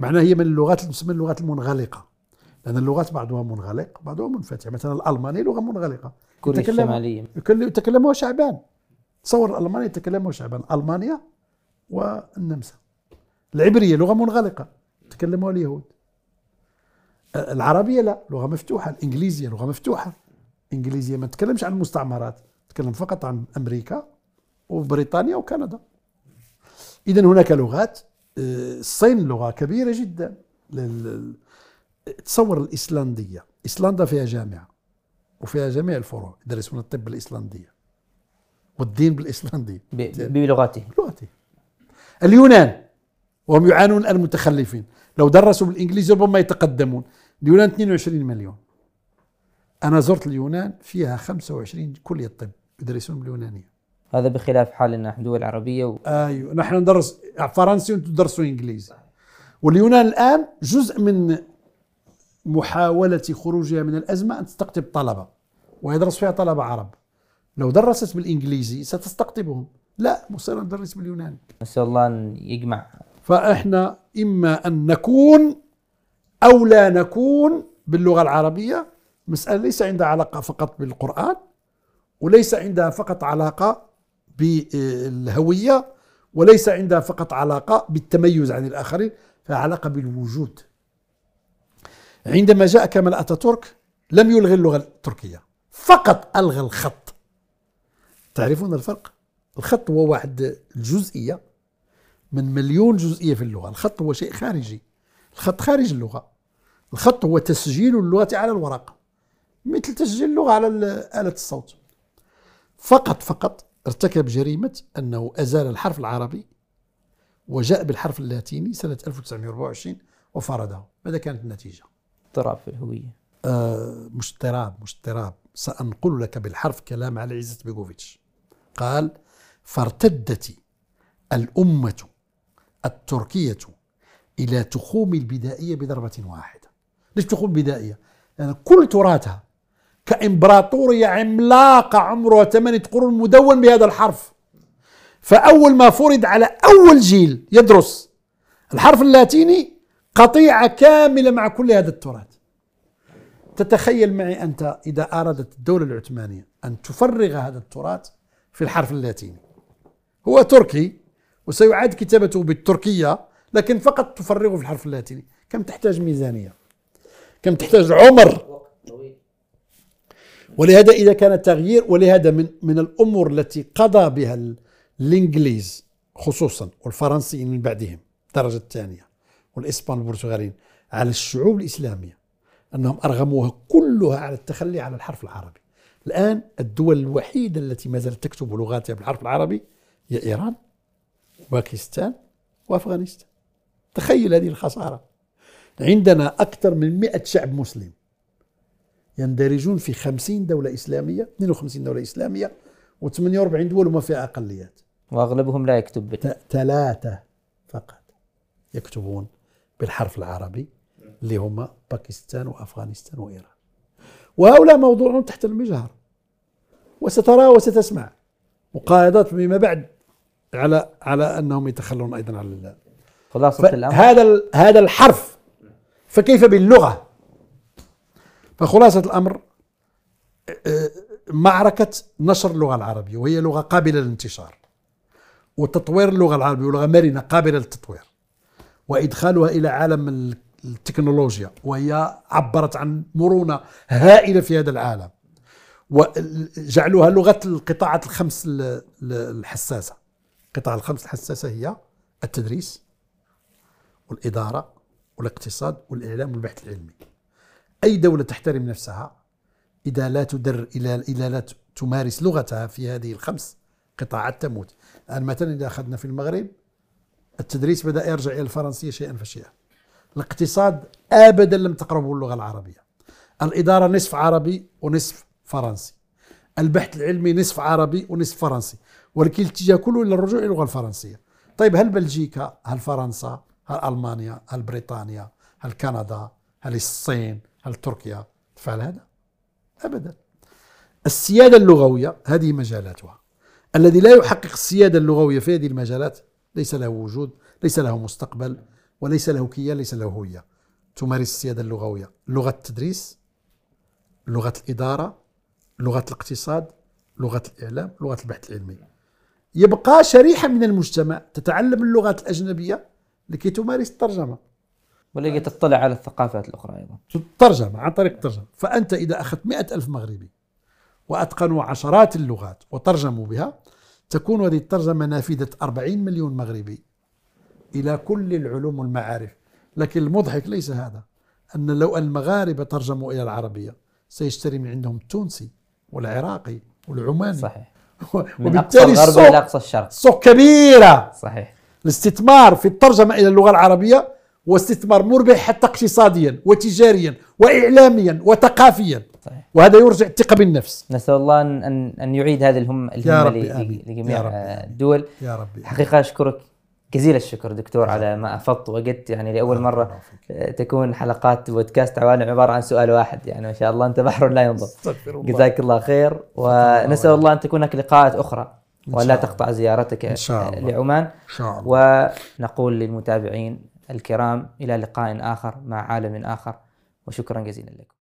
معناها هي من اللغات تسمى اللغات المنغلقة. لأن اللغات بعضها منغلق بعضها منفتح. مثلا الألمانية لغة منغلقة. كوريا الشمالية يتكلمها شعبان. تصور الألمانية يتكلمها شعبان. ألمانيا والنمسا. العبرية لغة منغلقة. يتكلمها اليهود. العربية لا لغة مفتوحة. الإنجليزية لغة مفتوحة. الإنجليزية ما تتكلمش عن المستعمرات تتكلم فقط عن أمريكا. وبريطانيا وكندا. إذا هناك لغات آه، الصين لغة كبيرة جدا تصور الإسلندية. إيسلندا فيها جامعة وفيها جميع الفروع يدرسون الطب بالإسلندية والدين بالإسلندية. بلغتهم بلغتهم اليونان وهم يعانون الآن متخلفين لو درسوا بالإنجليزي ربما يتقدمون. اليونان 22 مليون. أنا زرت اليونان فيها 25 كلية طب يدرسون باليونانية. هذا بخلاف حالنا نحن دول عربية و... أيوه. نحن ندرس فرنسي وأنتم تدرسوا إنجليزي. واليونان الآن جزء من محاولة خروجها من الأزمة أن تستقطب طلبة ويدرس فيها طلبة عرب. لو درست بالإنجليزي ستستقطبهم. لا مصير ندرس باليوناني نسأل الله أن يجمع. فإحنا إما أن نكون أو لا نكون باللغة العربية مسألة ليس عندها علاقة فقط بالقرآن وليس عندها فقط علاقة بالهوية وليس عندها فقط علاقة بالتميز عن الآخرين فيها علاقة بالوجود. عندما جاء كمال أتاتورك لم يلغي اللغة التركية فقط ألغى الخط. تعرفون الفرق؟ الخط هو واحد الجزئية من مليون جزئية في اللغة. الخط هو شيء خارجي. الخط خارج اللغة. الخط هو تسجيل اللغة على الورق مثل تسجيل اللغة على آلة الصوت. فقط فقط ارتكب جريمة أنه أزال الحرف العربي وجاء بالحرف اللاتيني سنة 1924 وفرضه. ماذا كانت النتيجة؟ اضطراب في الهوية. آه مش اضطراب مش اضطراب سأنقل لك بالحرف كلام على عزت بيغوفيتش. قال فارتدت الأمة التركية إلى تخوم البدائية بضربة واحدة. ليش تخوم البدائية؟ لأن يعني كل تراثها كإمبراطورية عملاقة عمرها ثمانية قرون مدون بهذا الحرف. فأول ما فرض على أول جيل يدرس الحرف اللاتيني قطيعة كاملة مع كل هذا التراث. تتخيل معي أنت إذا أرادت الدولة العثمانية أن تفرغ هذا التراث في الحرف اللاتيني. هو تركي وسيعاد كتابته بالتركية لكن فقط تفرغه في الحرف اللاتيني. كم تحتاج ميزانية؟ كم تحتاج عمر؟ ولهذا إذا كان التغيير ولهذا من من الأمور التي قضى بها الإنجليز خصوصا والفرنسيين من بعدهم الدرجة الثانية والإسبان البرتغاليين على الشعوب الإسلامية أنهم أرغموها كلها على التخلي على الحرف العربي. الآن الدول الوحيدة التي ما زالت تكتب لغاتها بالحرف العربي هي إيران باكستان وأفغانستان. تخيل هذه الخسارة. عندنا أكثر من 100 شعب مسلم يندرجون في 50 دولة إسلامية 52 دولة إسلامية و48 دول وما فيها أقليات. وأغلبهم لا يكتب ثلاثة فقط يكتبون بالحرف العربي اللي هما باكستان وأفغانستان وإيران. وهؤلاء موضوع تحت المجهر. وسترى وستسمع مقايضات فيما بعد على على أنهم يتخلون أيضا عن الله. خلاصة الأمر. هذا هذا الحرف فكيف باللغة؟ فخلاصة الأمر آه، معركة نشر اللغة العربية وهي لغة قابلة للانتشار وتطوير اللغة العربية ولغة مرنة قابلة للتطوير وإدخالها إلى عالم التكنولوجيا وهي عبرت عن مرونة هائلة في هذا العالم وجعلوها لغة القطاعات الخمس الحساسة. القطاع الخمس الحساسة هي التدريس والإدارة والاقتصاد والإعلام والبحث العلمي. أي دولة تحترم نفسها إذا لا تدر إذا إذا لا تمارس لغتها في هذه الخمس قطاعات تموت. الآن مثلا إذا أخذنا في المغرب التدريس بدأ يرجع إلى الفرنسية شيئا فشيئا. الاقتصاد ابدا لم تقربه اللغة العربية. الإدارة نصف عربي ونصف فرنسي. البحث العلمي نصف عربي ونصف فرنسي. ولكن الاتجاه كله إلى الرجوع إلى اللغة الفرنسية. طيب هل بلجيكا هل فرنسا هل ألمانيا هل بريطانيا هل كندا هل الصين هل تركيا تفعل هذا؟ ابدا. السيادة اللغوية هذه مجالاتها. الذي لا يحقق السيادة اللغوية في هذه المجالات ليس له وجود ليس له مستقبل وليس له كيان ليس له هوية. تمارس السيادة اللغوية لغة التدريس لغة الإدارة لغة الاقتصاد لغة الإعلام لغة البحث العلمي. يبقى شريحة من المجتمع تتعلم اللغات الأجنبية لكي تمارس الترجمة. ولكي تطلع على الثقافات الأخرى أيضا. الترجمة؟ عن طريق الترجمة. فأنت إذا أخذت مئة ألف مغربي وأتقنوا عشرات اللغات وترجموا بها تكون هذه الترجمة نافذة أربعين مليون مغربي إلى كل العلوم والمعارف. لكن المضحك ليس هذا أن لو المغاربة ترجموا إلى العربية سيشتري من عندهم التونسي والعراقي والعماني. صحيح. أقصى الغرب إلى أقصى الشرق. سوق كبيرة. صحيح. الاستثمار في الترجمة إلى اللغة العربية واستثمار مربح حتى اقتصاديا وتجاريا وإعلاميا وثقافيا. صحيح. وهذا يرجع الثقة بالنفس. نسأل الله أن أن يعيد هذه الهمة لجميع الدول. يا ربي حقيقة أشكرك. جزيل الشكر دكتور على ما أفضت وقت يعني لأول مرة تكون حلقات بودكاست عوالم عبارة عن سؤال واحد. يعني ما شاء الله أنت بحر لا ينضب جزاك الله خير. ونسأل الله أن تكون لك لقاءات أخرى. ولا تقطع زيارتك. لعمان. إن شاء الله. ونقول للمتابعين الكرام إلى لقاء آخر مع عالم آخر وشكرا جزيلا لكم.